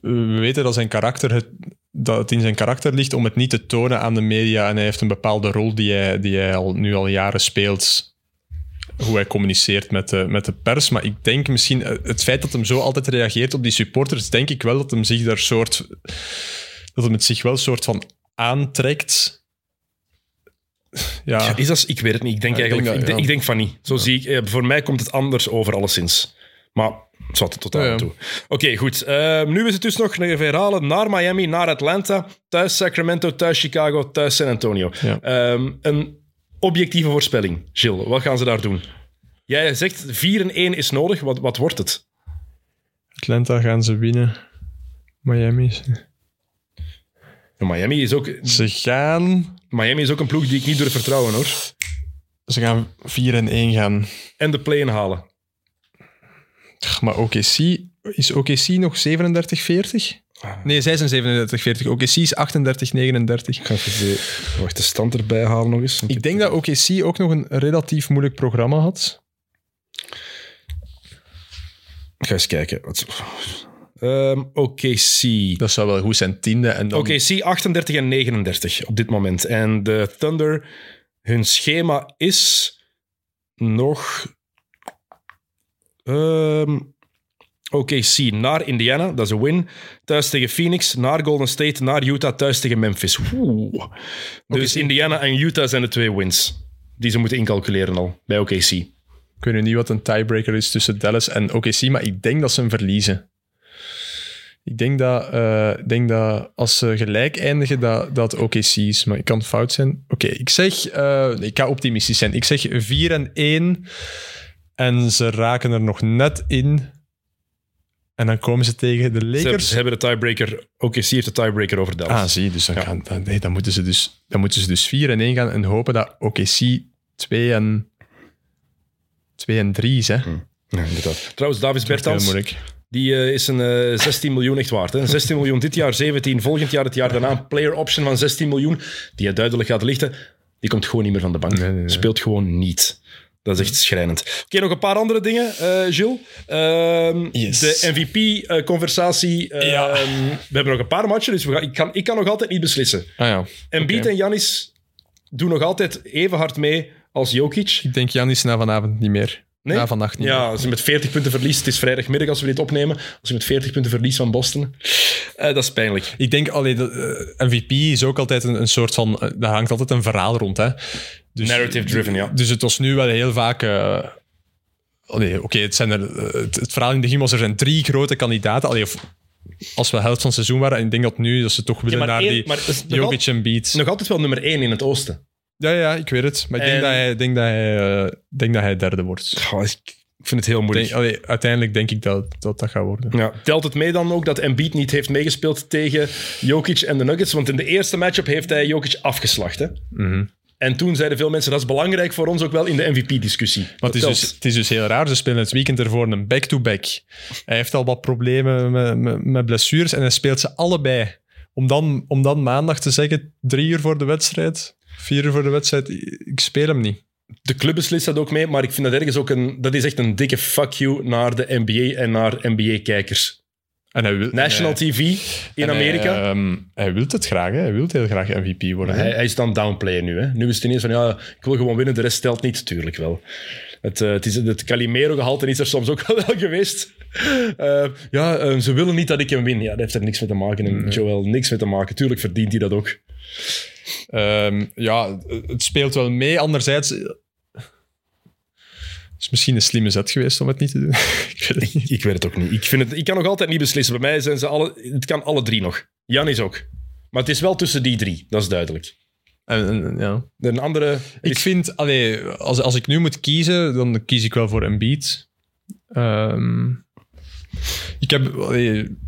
we weten dat zijn karakter het, dat het in zijn karakter ligt om het niet te tonen aan de media. En hij heeft een bepaalde rol die hij, die hij al, nu al jaren speelt. Hoe hij communiceert met de, met de pers. Maar ik denk misschien, eh, het feit dat hem zo altijd reageert op die supporters, denk ik wel dat hem zich daar soort, dat hem het zich wel soort van aantrekt. Ja, Is dat, ik weet het niet. Ik denk Ja, eigenlijk denk dat, ik, denk, ja. ik denk van niet. Zo zie ik, eh, voor mij komt het anders over, alleszins. Maar het zat tot aan toe. Oké, goed. Eh, nu is het dus nog een herhalen naar Miami, naar Atlanta, thuis Sacramento, thuis Chicago, thuis San Antonio. Ehm, een objectieve voorspelling. Gilles, wat gaan ze daar doen? Jij zegt 4 en 1 is nodig. Wat, wat wordt het? Atlanta gaan ze winnen. Miami. Miami is, ook, Ze gaan, Miami is ook een ploeg die ik niet durf vertrouwen, hoor. ze gaan 4 en 1 gaan. En de play-in halen. Maar OKC, is OKC nog 37-40? Nee, zij zijn 37-40. OKC is 38-39. Ik ga even de, wacht, de stand erbij halen nog eens. Ik denk dat OKC ook nog een relatief moeilijk programma had. Ik ga eens kijken. Wat- Ehm OKC. Dat zou wel goed zijn, tiende. En dan... OKC 38 en 39 op dit moment. En de Thunder, hun schema is nog... ehm OKC naar Indiana, dat is een win. Thuis tegen Phoenix, naar Golden State, naar Utah, thuis tegen Memphis. Oeh. Dus Indiana en Utah zijn de twee wins die ze moeten incalculeren al bij OKC. Ik weet nu niet wat een tiebreaker is tussen Dallas en OKC, maar ik denk dat ze hem verliezen. Ik denk dat, eh, denk dat als ze gelijk eindigen, dat dat OKC is. Maar ik kan fout zijn. Oké, ik zeg... eh, ik ga optimistisch zijn. Ik zeg 4 en 1. En ze raken er nog net in. En dan komen ze tegen de Lakers. ze hebben de tiebreaker. OKC heeft de tiebreaker over Dallas. Ah, zie, dus dan, gaan, dan, nee, dan, moeten ze dus, dan moeten ze dus 4 en 1 gaan en hopen dat OKC 2 en, 2 en 3 is. Hè. Ja, inderdaad. Trouwens, Davis Bertans, die eh, is een eh, 16 miljoen echt waard. Hè? 16 miljoen dit jaar, 17 volgend jaar, het jaar daarna een player option van 16 miljoen, die je duidelijk gaat lichten. Die komt gewoon niet meer van de bank. Nee, nee, nee. Speelt gewoon niet. Dat is echt schrijnend. Oké, nog een paar andere dingen, eh Gilles. Ehm, Yes. De MVP-conversatie. Ja. we hebben nog een paar matchen, dus we gaan, ik, kan, ik kan nog altijd niet beslissen. Ah ja. Embiid Oké. en Janis doen nog altijd even hard mee als Jokic. Ik denk Janis na vanavond niet meer. Nee? Na vannacht niet. Ja, als je met 40 punten verliest, het is vrijdagmiddag als we dit opnemen, als je met 40 punten verliest van Boston, eh, dat is pijnlijk. Ik denk, allee, de, eh, MVP is ook altijd een, een soort van... eh, daar hangt altijd een verhaal rond, hè. Dus, Narrative driven, ja. Dus het was nu wel heel vaak... allee, Oké, het, zijn er, het, het verhaal in de begin was er zijn drie grote kandidaten. Allee, of, als we helft van het seizoen waren, en ik denk dat nu dat ze toch willen maar naar één- die Jokic en Beat. Nog altijd wel nummer 1 in het oosten. Ja, ja, ik weet het. Maar ik denk, En- dat hij, denk, dat hij, eh, denk dat hij derde wordt. Goh, ik ik vind het heel moeilijk. Denk, allee, uiteindelijk denk ik dat dat, dat gaat worden. Ja, telt het mee dan ook dat Embiid niet heeft meegespeeld tegen Jokic en de Nuggets? Want in de eerste matchup heeft hij Jokic afgeslacht. Hè? Mhm. En toen zeiden veel mensen, dat is belangrijk voor ons ook wel in de MVP-discussie. Maar het is, dus, het is dus heel raar. Ze spelen het weekend ervoor een back-to-back. Hij heeft al wat problemen met, met, met blessures en hij speelt ze allebei. Om dan, om dan maandag te zeggen, drie uur voor de wedstrijd, vier uur voor de wedstrijd, ik speel hem niet. De club beslist dat ook mee, maar ik vind dat ergens ook een... Dat is echt een dikke fuck you naar de NBA en naar NBA-kijkers. En hij wil, National en hij- TV in en hij, Amerika. ehm, hij wil het graag, hè. hij wil heel graag MVP worden. Hij, hij is dan downplayen nu. Hè. Nu is het ineens van, ja, ik wil gewoon winnen, de rest telt niet. Tuurlijk wel. Het, eh, het, is, het Calimero-gehalte is er soms ook wel geweest. Eh, ja, eh, ze willen niet dat ik hem win. Ja, dat heeft er niks mee te maken. En Joel, niks mee te maken. Tuurlijk verdient hij dat ook. Ehm, ja, het speelt wel mee. Anderzijds, eh, het is misschien een slimme zet geweest om het niet te doen. ik weet het niet. Ik weet het ook niet. Ik, vind het, ik kan nog altijd niet beslissen. Bij mij zijn ze alle... Het kan alle drie nog. Jan is ook. Maar het is wel tussen die drie. Dat is duidelijk. En, en- ja. Een andere... Ik vind, allee, als, als ik nu moet kiezen, dan kies ik wel voor Embiid. Ehm ik heb, allee,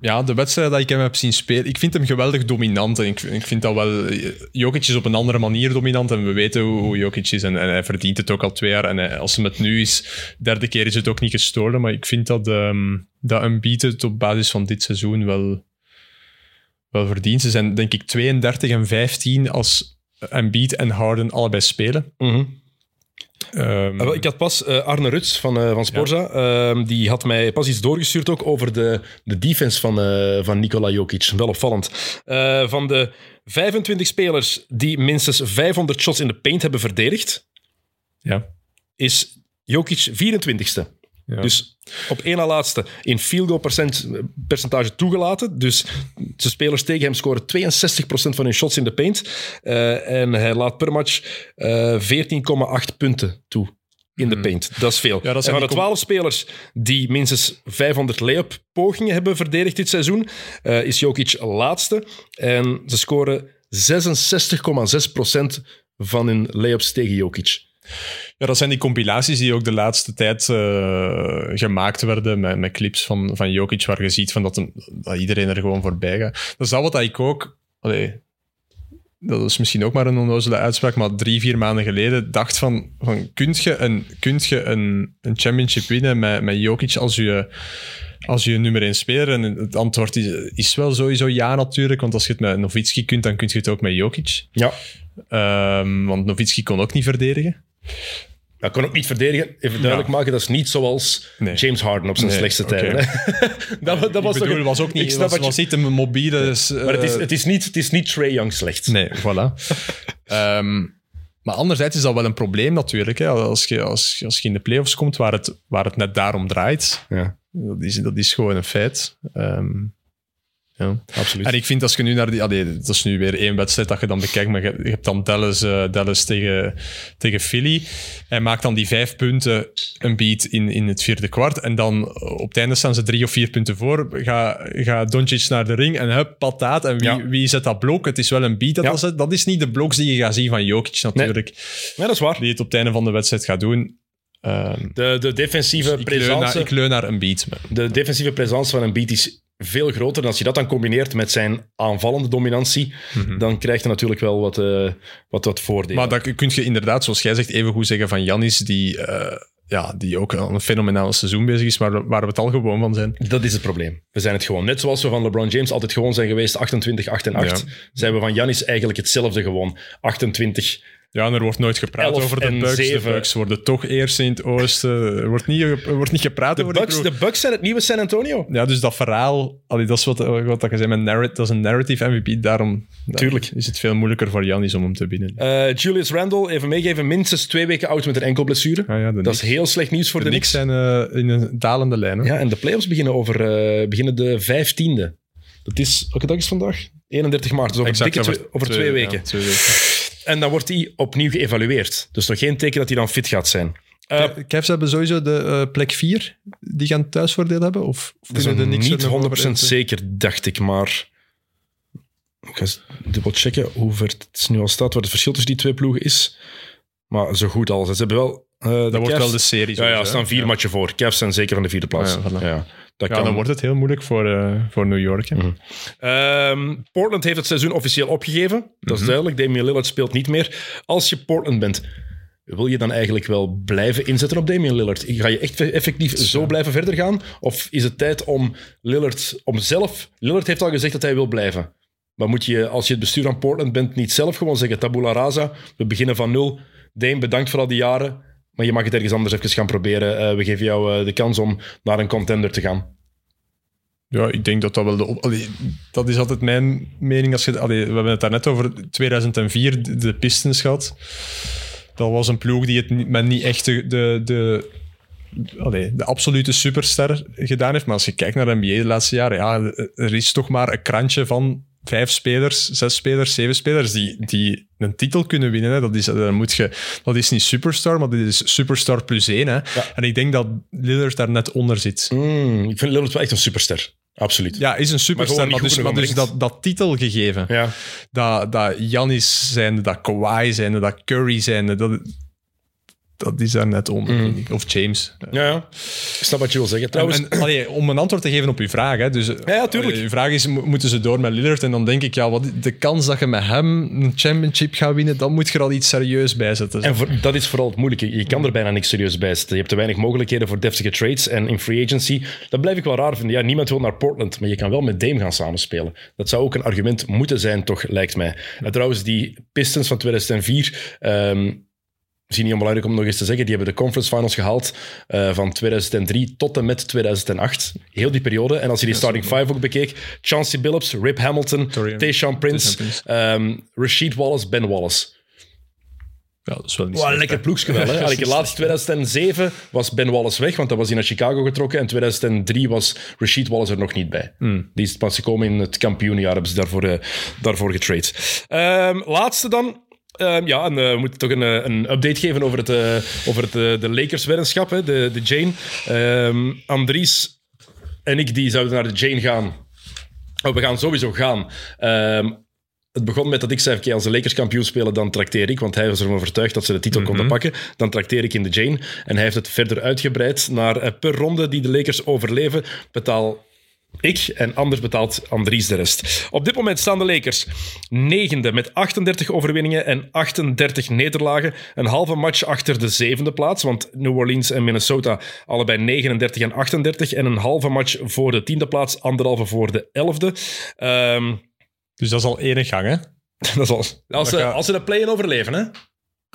ja, de wedstrijd dat ik hem heb zien spelen, ik vind hem geweldig dominant. En ik, ik vind dat wel, Jokic is op een andere manier dominant en we weten hoe, Jokic is en, hij verdient het ook al twee jaar. En als hem het nu is, derde keer is het ook niet gestolen. Maar ik vind dat, ehm dat Embiid het op basis van dit seizoen wel, wel verdient. Ze zijn denk ik 32 en 15 als Embiid en Harden allebei spelen. Mhm. Ehm, Ah, wel, Ik had pas eh, Arne Ruts van, eh, van Sporza, ehm, die had mij pas iets doorgestuurd ook over de, de defense van, eh, van Nikola Jokic. Wel opvallend. Van de 25 spelers die minstens 500 shots in de paint hebben verdedigd, ja. is Jokic 24ste. Ja. Dus op één na laatste in field goal percent, percentage toegelaten. Dus de spelers tegen hem scoren 62% van hun shots in de paint. Eh, en hij laat per match eh 14,8 punten toe in de paint. Dat is veel. Hmm. Ja, dat en van de 12 spelers die minstens 500 layup pogingen hebben verdedigd dit seizoen, eh, is Jokic laatste. En ze scoren 66,6% van hun layups tegen Jokic. Ja, dat zijn die compilaties die ook de laatste tijd eh, gemaakt werden met, met clips van, van Jokic, waar je ziet van dat, hem, dat iedereen er gewoon voorbij gaat. Dat is dat wat ik ook... Allee, dat is misschien ook maar een onnozele uitspraak, maar drie, vier maanden geleden dacht van, van kunt je een, kunt je een, een championship winnen met, met Jokic als je, als je nummer 1 speler? En het antwoord is, is wel sowieso ja natuurlijk, want als je het met Nowitzki kunt, dan kun je het ook met Jokic. Ja. Ehm, want Nowitzki kon ook niet verdedigen. Dat kon ook niet verdedigen. Even duidelijk maken, dat is niet zoals Nee. James Harden op zijn Nee, slechtste tijden. dat, dat was ik toch bedoel, een- was ook ik niet, snap was, wat je- was niet een mobiele... dus, Maar het is, eh, het is niet, het is niet Trae Young slecht. Nee, voilà. Ehm, maar anderzijds is dat wel een probleem natuurlijk. Hè. Als, je, als, als je in de playoffs komt waar het, waar het net daarom draait, Ja, dat is, dat is gewoon een feit. Ehm, ja. absoluut. En ik vind als je nu naar die... Allee, dat is nu weer één wedstrijd dat je dan bekijkt, maar je, je hebt dan Dallas, eh, Dallas tegen, tegen Philly. Hij maakt dan die vijf punten een beat in, in het vierde kwart. En dan op het einde staan ze drie of vier punten voor. Ga, ga Doncic naar de ring en hup, pataat. En wie, Ja. wie zet dat blok? Het is wel een beat dat Ja. dat is niet de bloks die je gaat zien van Jokic natuurlijk. Ja, dat is waar. Die het op het einde van de wedstrijd gaat doen. Ehm, De, de defensieve ik, leun naar, presence, ik leun naar een beat. de defensieve presence van een beat is veel groter. En als je dat dan combineert met zijn aanvallende dominantie, dan krijg je natuurlijk wel wat, eh, wat, wat voordelen. Maar dat kun je inderdaad, zoals jij zegt, even goed zeggen van Janis, die, eh, ja, die ook een fenomenaal seizoen bezig is, maar waar we het al gewoon van zijn. Dat is het probleem. We zijn het gewoon. Net zoals we van LeBron James altijd gewoon zijn geweest, 28, 8 en 8, Ja. zijn we van Giannis eigenlijk hetzelfde gewoon. 28. Ja, en er wordt nooit gepraat 11 over de Bucks. De 7. Bucks worden toch eerst in het oosten. Er wordt niet, er wordt niet gepraat De over Bucks, de Bucks zijn het nieuwe San Antonio. Ja, dus dat verhaal, allee, dat is wat, wat ik zei met narrative, dat is een narrative MVP. Daarom Tuurlijk. is het veel moeilijker voor Janis om hem te winnen. Eh, Julius Randle, even meegeven, minstens twee weken oud met een enkelblessure. Ah ja, dat is heel slecht nieuws voor de, de Knicks. Zijn eh, in een dalende lijn. hè? Ja, en de playoffs beginnen, over, eh, beginnen de 15e. Dat is, welke dag is vandaag? 31 maart, dus over, Exact, dikke twee, over twee, weken. ja, twee weken. En dan wordt hij opnieuw geëvalueerd. Dus nog geen teken dat hij dan fit gaat zijn. Eh, Ca- Cavs hebben sowieso de eh, plek 4. Die gaan thuisvoordeel hebben? Of, of dat is kunnen de Knicks niet er nog 100% over in- zeker, dacht ik. Maar ik ga eens dubbel checken hoe ver het nu al staat, wat het verschil tussen die twee ploegen is. Maar zo goed als. Ze hebben wel... eh, de Dat wordt Cavs- wel de serie. Ja, ja, er staan vier Ja. matchen voor. Cavs zijn zeker van de vierde plaats. Ah, ja. Dat Ja, kan. dan wordt het heel moeilijk voor, eh, voor New York. hè. Mhm. Ehm, Portland heeft het seizoen officieel opgegeven. Dat is Mhm. duidelijk. Damian Lillard speelt niet meer. Als je Portland bent, wil je dan eigenlijk wel blijven inzetten op Damian Lillard? Ga je echt effectief zo blijven verder gaan? Of is het tijd om Lillard, om zelf... Lillard heeft al gezegd dat hij wil blijven. Maar moet je, als je het bestuur van Portland bent, niet zelf gewoon zeggen tabula rasa, we beginnen van nul. Dame, bedankt voor al die jaren, maar je mag het ergens anders even gaan proberen. Eh, we geven jou eh, de kans om naar een contender te gaan. Ja, ik denk dat dat wel de... Op... Dat is altijd mijn mening. Als je... Allee, we hebben het daarnet over 2004, de- Pistons gehad. Dat was een ploeg die het met niet echt de, de, de, de absolute superster gedaan heeft. Maar als je kijkt naar de NBA de laatste jaren, ja, er is toch maar een krantje van vijf spelers, zes spelers, zeven spelers die, die een titel kunnen winnen. Hè. Dat, is, dan moet je, dat is niet superstar, maar dit is superstar plus één. Hè. En ik denk dat Lillard daar net onder zit. Mm, ik vind Lillard wel echt een superster. Absoluut. Ja, is een superster, maar, dus, maar dus genoeg dat, dat titelgegeven, Ja. dat, dat Giannis zijnde, dat Kawhi zijnde, dat Curry zijnde, dat, dat is daar net onder, Mm. vind ik. Of James. Ja, ja. Ik snap wat je wil zeggen. Trouwens, En, allee, om een antwoord te geven op uw vraag. Hè, dus, ja, tuurlijk. allee, uw vraag is, mo- moeten ze door met Lillard? En dan denk ik, ja, wat, de kans dat je met hem een championship gaat winnen, dan moet je er al iets serieus bij zetten. en voor- dat is vooral het moeilijke. Je kan er bijna niks serieus bij zetten. Je hebt te weinig mogelijkheden voor deftige trades en in free agency. Dat blijf ik wel raar vinden. Ja, niemand wil naar Portland, maar je kan wel met Dame gaan samenspelen. Dat zou ook een argument moeten zijn, toch, lijkt mij. En trouwens, die Pistons van 2004... ehm Misschien niet onbelangrijk om nog eens te zeggen, die hebben de conference finals gehaald eh, van 2003 tot en met 2008. Heel die periode. En als je die starting five ook bekeek, Chauncey Billups, Rip Hamilton, Tayshaun Prince, Tayshaun ehm, Rasheed Wallace, Ben Wallace. Ja, dat is wel niet Wow, slecht, lekker wel. Hè? Allee, laatst 2007 was Ben Wallace weg, want dat was hij naar Chicago getrokken. En 2003 was Rashid Wallace er nog niet bij. Hmm. Die is pas gekomen in het kampioenjaar, hebben ze daarvoor, eh, daarvoor getrade. Ehm, laatste dan. Ehm, ja, en, eh, we moeten toch een, eh, een update geven over, het, eh, over het, de Lakers-weddenschap, de, de Jane. Ehm, Andries en ik die zouden naar de Jane gaan. Oh, we gaan sowieso gaan. Ehm, het begon met dat ik zei, oké, als de Lakers kampioen spelen, dan trakteer ik. Want hij was ervan overtuigd dat ze de titel konden pakken. Dan trakteer ik in de Jane. En hij heeft het verder uitgebreid naar per ronde die de Lakers overleven, betaal ik en anders betaalt Andries de rest. Op dit moment staan de Lakers negende met 38 overwinningen en 38 nederlagen. Een halve match achter de zevende plaats, want New Orleans en Minnesota allebei 39 en 38. En een halve match voor de tiende plaats, anderhalve voor de elfde. Ehm, Dus dat is al één gang, hè? dat is al, als, ze, als ze de play-in overleven, hè?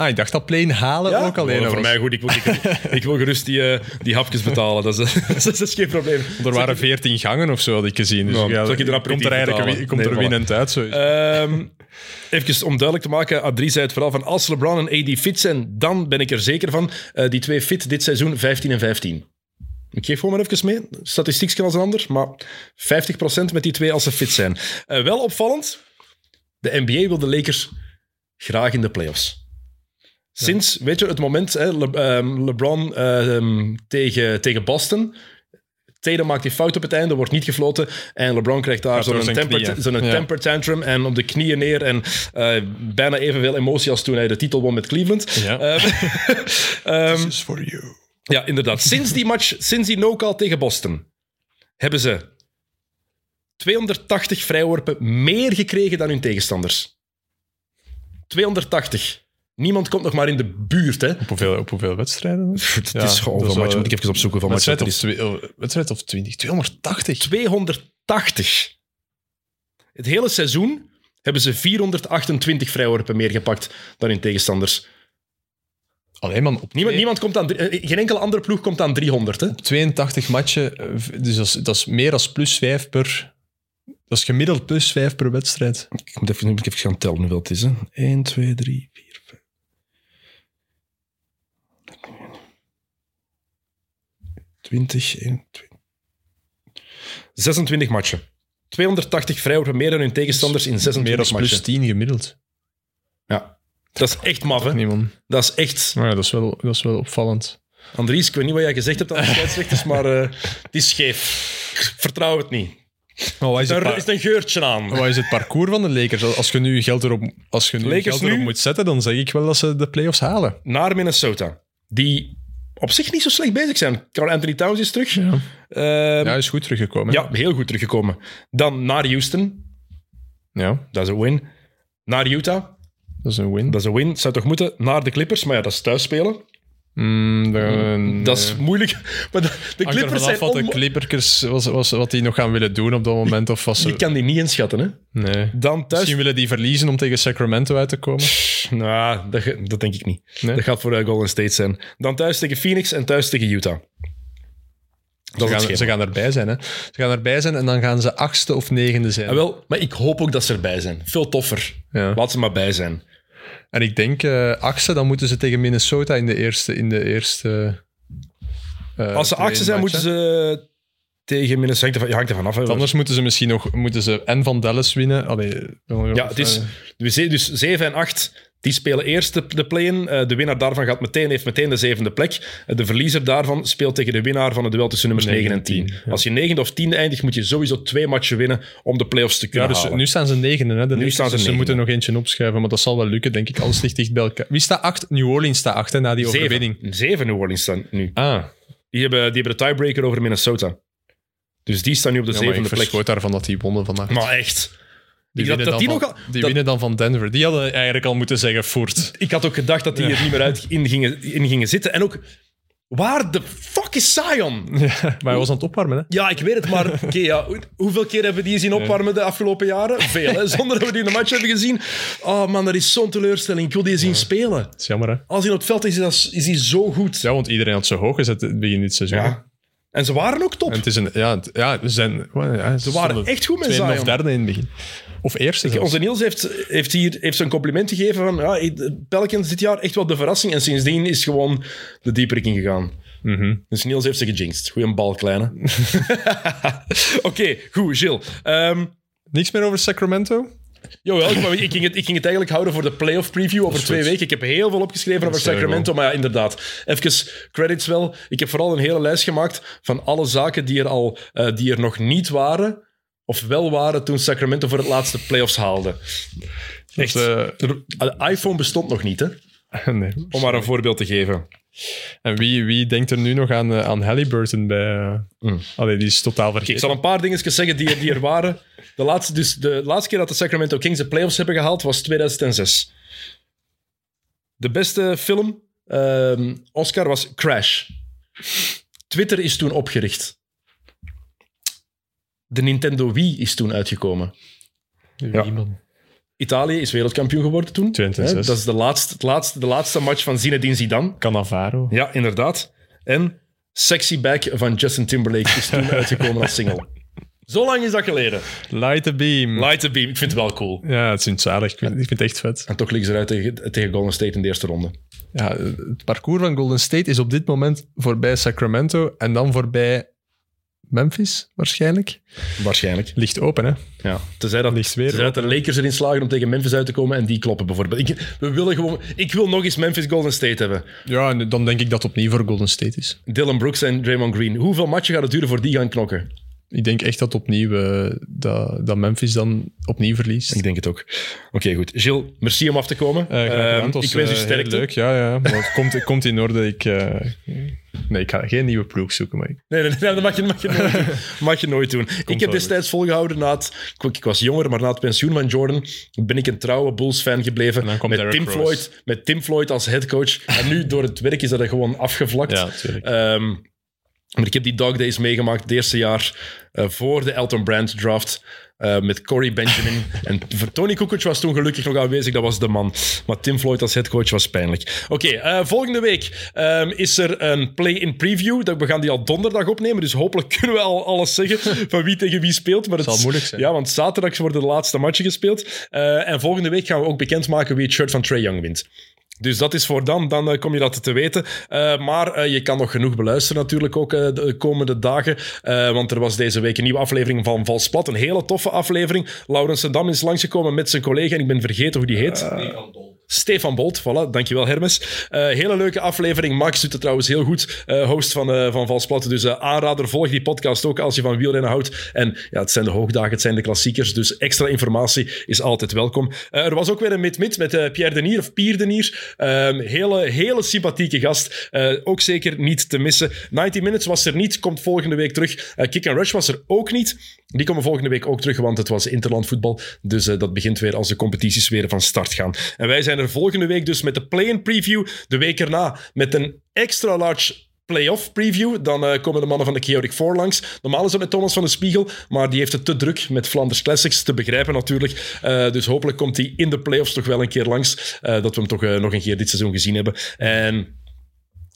Ah, ik dacht dat plane halen ook alleen Oh, voor was. mij goed. Ik wil, ik, ik wil gerust die, eh, die hapjes betalen. Dat is, dat is geen probleem. Er waren veertien gangen of zo, had ik gezien. Dus Ja, ja, zal ik je er komt er eigenlijk wi- komt Nee, er voilà. winnend uit. Zo. Ehm even om duidelijk te maken, Adrie zei het vooral van als LeBron en AD fit zijn, dan ben ik er zeker van. Eh, die twee fit dit seizoen 15 en 15. Ik geef gewoon maar even mee. Statistiek kan als een ander, maar 50% met die twee als ze fit zijn. Eh, wel opvallend, de NBA wil de Lakers graag in de playoffs. Sinds, weet je, het moment, hè, Le- ehm, LeBron ehm, tegen, tegen Boston. Tatum maakt die fout op het einde, wordt niet gefloten. En LeBron krijgt daar zo'n temper, Ja. temper tantrum en op de knieën neer. En eh, bijna evenveel emotie als toen hij de titel won met Cleveland. Ja. Ehm, This is for you. ja, inderdaad. Sinds die match, sinds die no-call tegen Boston, hebben ze 280 vrijworpen meer gekregen dan hun tegenstanders. 280. Niemand komt nog maar in de buurt, hè. Op hoeveel, op hoeveel wedstrijden? Het Ja, is gewoon wel- matchen. Moet ik even opzoeken hoeveel matchen Wedstrijd of, twee, wedstrijd of 20? 280. 280. Het hele seizoen hebben ze 428 vrijworpen meer gepakt dan hun tegenstanders. Alleen man, op Niemand, niemand komt aan... eh, Geen enkele andere ploeg komt aan 300, hè. 82 matchen, eh, dus dat is, dat is meer dan plus 5 per... Dat is gemiddeld plus 5 per wedstrijd. Ik moet even, moet ik even gaan tellen hoeveel het is. Hè. 1, 2, 3, 4, 20, 1, 2. 26 matchen. 280 vrijworpen meer dan hun tegenstanders in 26 Meer dan matchen. plus 10 gemiddeld. Ja. Dat is echt maf, hè. Nee, man. Dat is echt... Maar ja, dat, is wel, dat is wel opvallend. Andries, ik weet niet wat jij gezegd hebt aan de scheidsrechters, maar eh, het is scheef. Ik vertrouw het niet. Maar wat is, Er het, is een geurtje aan. wat is het parcours van de Lakers? Als je nu geld erop, als je nu Lakers geld erop nu? moet zetten, dan zeg ik wel dat ze de playoffs halen. Naar Minnesota. Die op zich niet zo slecht bezig zijn. Carl Anthony Towns is terug. Ja, Ehm, ja hij is goed teruggekomen. Ja, heel goed teruggekomen. Dan naar Houston. ja, Dat is een win. Naar Utah. dat is een win. Dat is een win. Zou toch moeten. Naar de Clippers. Maar ja, dat is thuis spelen. Mm, de- Dat is moeilijk. Maar de, Clippers zijn wat de Clippers, was, was, wat die nog gaan willen doen op dat moment. Of was Je ze, kan die niet inschatten, hè. nee. Dan thuis... Misschien willen die verliezen om tegen Sacramento uit te komen. Nou, dat, dat denk ik niet. Nee? Dat gaat voor eh, Golden State zijn. Dan thuis tegen Phoenix en thuis tegen Utah. Dat Ze gaan, schema. ze gaan erbij zijn. Hè. Ze gaan erbij zijn en dan gaan ze achtste of negende zijn. Ah, wel, maar ik hoop ook dat ze erbij zijn. Veel toffer. Ja. Laat ze maar bij zijn. En ik denk eh achtste, dan moeten ze tegen Minnesota in de eerste... In de eerste eh, Als ze achtste zijn, moeten ze tegen Minnesota... Ja, hangt ervan af. Hè. Anders moeten ze misschien nog moeten ze en van Dallas winnen. Allee, Ja, het is, dus 7 en 8 die spelen eerst de, de play-in. Eh, de winnaar daarvan gaat meteen, heeft meteen de zevende plek. Eh, de verliezer daarvan speelt tegen de winnaar van het duel tussen nummers 9 en 10. ja. Als je negende of tiende eindigt, moet je sowieso twee matchen winnen om de playoffs te Ja, kunnen dus halen. nu staan ze negende. Hè, de Lakers, staan ze dus ze moeten nog eentje opschuiven, maar dat zal wel lukken, denk ik. Alles ligt dicht bij elkaar. Wie staat acht? New Orleans staat acht, hè, na die overwinning. zeven. zeven New Orleans staan nu. Ah, Die hebben, die hebben de tiebreaker over Minnesota. Dus die staan nu op de ja, ik zevende plek. verschoot daarvan dat die wonnen vandaag. Maar echt. Die, winnen, dat dan die van, nog al- die winnen dan van Denver. Die hadden eigenlijk al moeten zeggen voort. Ik had ook gedacht dat die er niet meer uit in gingen, in gingen zitten. En ook, waar de fuck is Zion? Ja, maar hij was aan het opwarmen, hè? Ja, ik weet het, maar oké, ja, hoe- hoeveel keer hebben we die zien opwarmen de afgelopen jaren? Veel, hè? zonder dat we die in de match hebben gezien. Oh man, dat is zo'n teleurstelling. Ik wil die zien spelen. Dat is jammer, hè? Als hij op het veld is, is hij- is hij zo goed. Ja, want iedereen had zo hoog gezet begin dit seizoen. Ja. En ze waren ook top. En het is een... Ja, het- ja, ze zijn... Ja, Ze waren echt goed met of Zion. derde in het begin. Of eerste. Onze Niels heeft, heeft hier heeft zijn compliment gegeven van ja, Pelicans dit jaar echt wel de verrassing. En sindsdien is gewoon de dieperik ingegaan. Mhm. Dus Niels heeft ze gejinxed. Goeie bal, kleine. Oké, goed, Gilles. Ehm, Niks meer over Sacramento? Jawel, ik, maar ik, ging het, ik ging het eigenlijk houden voor de playoff preview over twee goed. weken. Ik heb heel veel opgeschreven over Sacramento, maar ja, inderdaad. Even credits wel. Ik heb vooral een hele lijst gemaakt van alle zaken die er, al, eh, die er nog niet waren, of wel waren toen Sacramento voor het laatste playoffs haalde. Echt. Dus, eh, De iPhone bestond nog niet, hè? nee. Om maar een voorbeeld te geven. En wie, wie denkt er nu nog aan, eh, aan Halliburton bij... eh, Mm. Allee, die is totaal vergeten. ik zal een paar dingetjes zeggen die, die er waren. De laatste, dus de laatste keer dat de Sacramento Kings de playoffs hebben gehaald was 2006. De beste film, ehm, Oscar, was Crash. Twitter is toen opgericht. De Nintendo Wii is toen uitgekomen. Ja. Wie, man? Italië is wereldkampioen geworden toen. 2006. Hè, Dat is de laatste, het laatste, de laatste match van Zinedine Zidane. Cannavaro. Ja, inderdaad. En Sexy Back van Justin Timberlake is toen uitgekomen als single. Zo lang is dat geleden. Light the beam. Light the Beam, ik vind het wel cool. Ja, het is zalig. Ik vind, ik vind het echt vet. En toch liggen ze eruit tegen, tegen Golden State in de eerste ronde. Ja, het parcours van Golden State is op dit moment voorbij Sacramento en dan voorbij Memphis, waarschijnlijk. Waarschijnlijk. Ligt open, hè? Ja. Tenzij dat, Ligt weer tenzij dat de Lakers erin slagen om tegen Memphis uit te komen en die kloppen bijvoorbeeld. Ik, we willen gewoon, ik wil nog eens Memphis Golden State hebben. Ja, en dan denk ik dat het opnieuw voor Golden State is. Dylan Brooks en Draymond Green. Hoeveel matchen gaat het duren voor die gaan knokken? Ik denk echt dat opnieuw eh, dat, dat Memphis dan opnieuw verliest. Ik denk het ook. Oké, goed. Gilles, merci om af te komen. Eh, graag gedaan. Ehm, was, ik wens u eh, sterkte. Leuk, ja, ja. Maar het komt, het komt in orde. Ik, eh, nee, ik ga geen nieuwe ploeg zoeken. Maar ik- Nee, nee, nee, dat mag je, mag je nooit doen. Mag je nooit doen. ik heb destijds volgehouden na het... Ik, ik was jonger, maar na het pensioen van Jordan ben ik een trouwe Bulls-fan gebleven. En dan komt Met Tim, Rose. Floyd, met Tim Floyd als headcoach. En nu, door het werk, is dat gewoon afgevlakt. ja, natuurlijk. Ehm, maar ik heb die dog days meegemaakt het eerste jaar eh, voor de Elton Brand draft. eh, met Corey Benjamin. en Tony Kukoc was toen gelukkig nog aanwezig, dat was de man. Maar Tim Floyd als headcoach was pijnlijk. Oké, eh, volgende week ehm, is er een play-in preview. Dat- We gaan die al donderdag opnemen, dus hopelijk kunnen we al alles zeggen van wie tegen wie speelt. Maar het Zal moeilijk zijn. Ja, want zaterdag worden de laatste matchen gespeeld. En volgende week gaan we ook bekendmaken wie het shirt van Trey Young wint. Dus dat is voor dan, dan eh, kom je dat te weten. Eh, maar eh, je kan nog genoeg beluisteren natuurlijk ook de komende dagen. Eh, want er was deze week een nieuwe aflevering van Valsplat. Een hele toffe aflevering. Laurens Dam is langsgekomen met zijn collega en ik ben vergeten hoe die heet. Stefan Bolt, voilà, dankjewel Hermes. Eh, hele leuke aflevering. Max doet het trouwens heel goed, eh, host van, eh van Valsplat. Dus aanrader, volg die podcast ook als je van wielrennen houdt. En ja, het zijn de hoogdagen, het zijn de klassiekers, dus extra informatie is altijd welkom. Er was ook weer een mid-mid met Pierre Denier, of Pierre Denier. Ehm, hele, hele sympathieke gast. Ook zeker niet te missen. 90 Minutes was er niet, komt volgende week terug. Kick and Rush was er ook niet. Die komen volgende week ook terug, want het was interlandvoetbal. Dus dat begint weer als de competities weer van start gaan. En wij zijn volgende week dus met de play-in preview. De week erna met een extra large playoff preview. Dan eh, komen de mannen van de Chaotic 4 langs. Normaal is dat met Thomas van de Spiegel, maar die heeft het te druk met Flanders Classics, te begrijpen natuurlijk. Eh, dus hopelijk komt hij in de playoffs toch wel een keer langs, eh, dat we hem toch nog een keer dit seizoen gezien hebben. En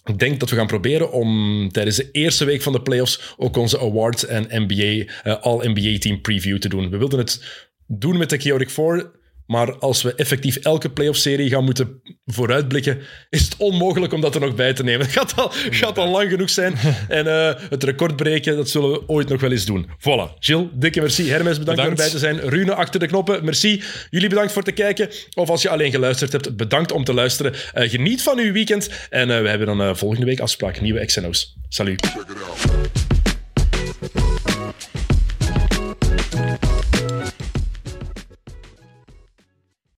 ik denk dat we gaan proberen om tijdens de eerste week van de playoffs ook onze awards en NBA, All-NBA Team preview te doen. We wilden het doen met de Chaotic 4, maar als we effectief elke playoff-serie gaan moeten vooruitblikken, is het onmogelijk om dat er nog bij te nemen. Het gaat al, gaat al lang genoeg zijn. En eh, het record breken, dat zullen we ooit nog wel eens doen. Voilà. Jill, dikke merci. Hermes, bedankt, voor erbij te zijn. Rune, achter de knoppen, merci. Jullie bedankt voor te kijken. Of als je alleen geluisterd hebt, bedankt om te luisteren. Eh, geniet van uw weekend. En eh, we hebben dan volgende week afspraak. Nieuwe XNO's. Salut.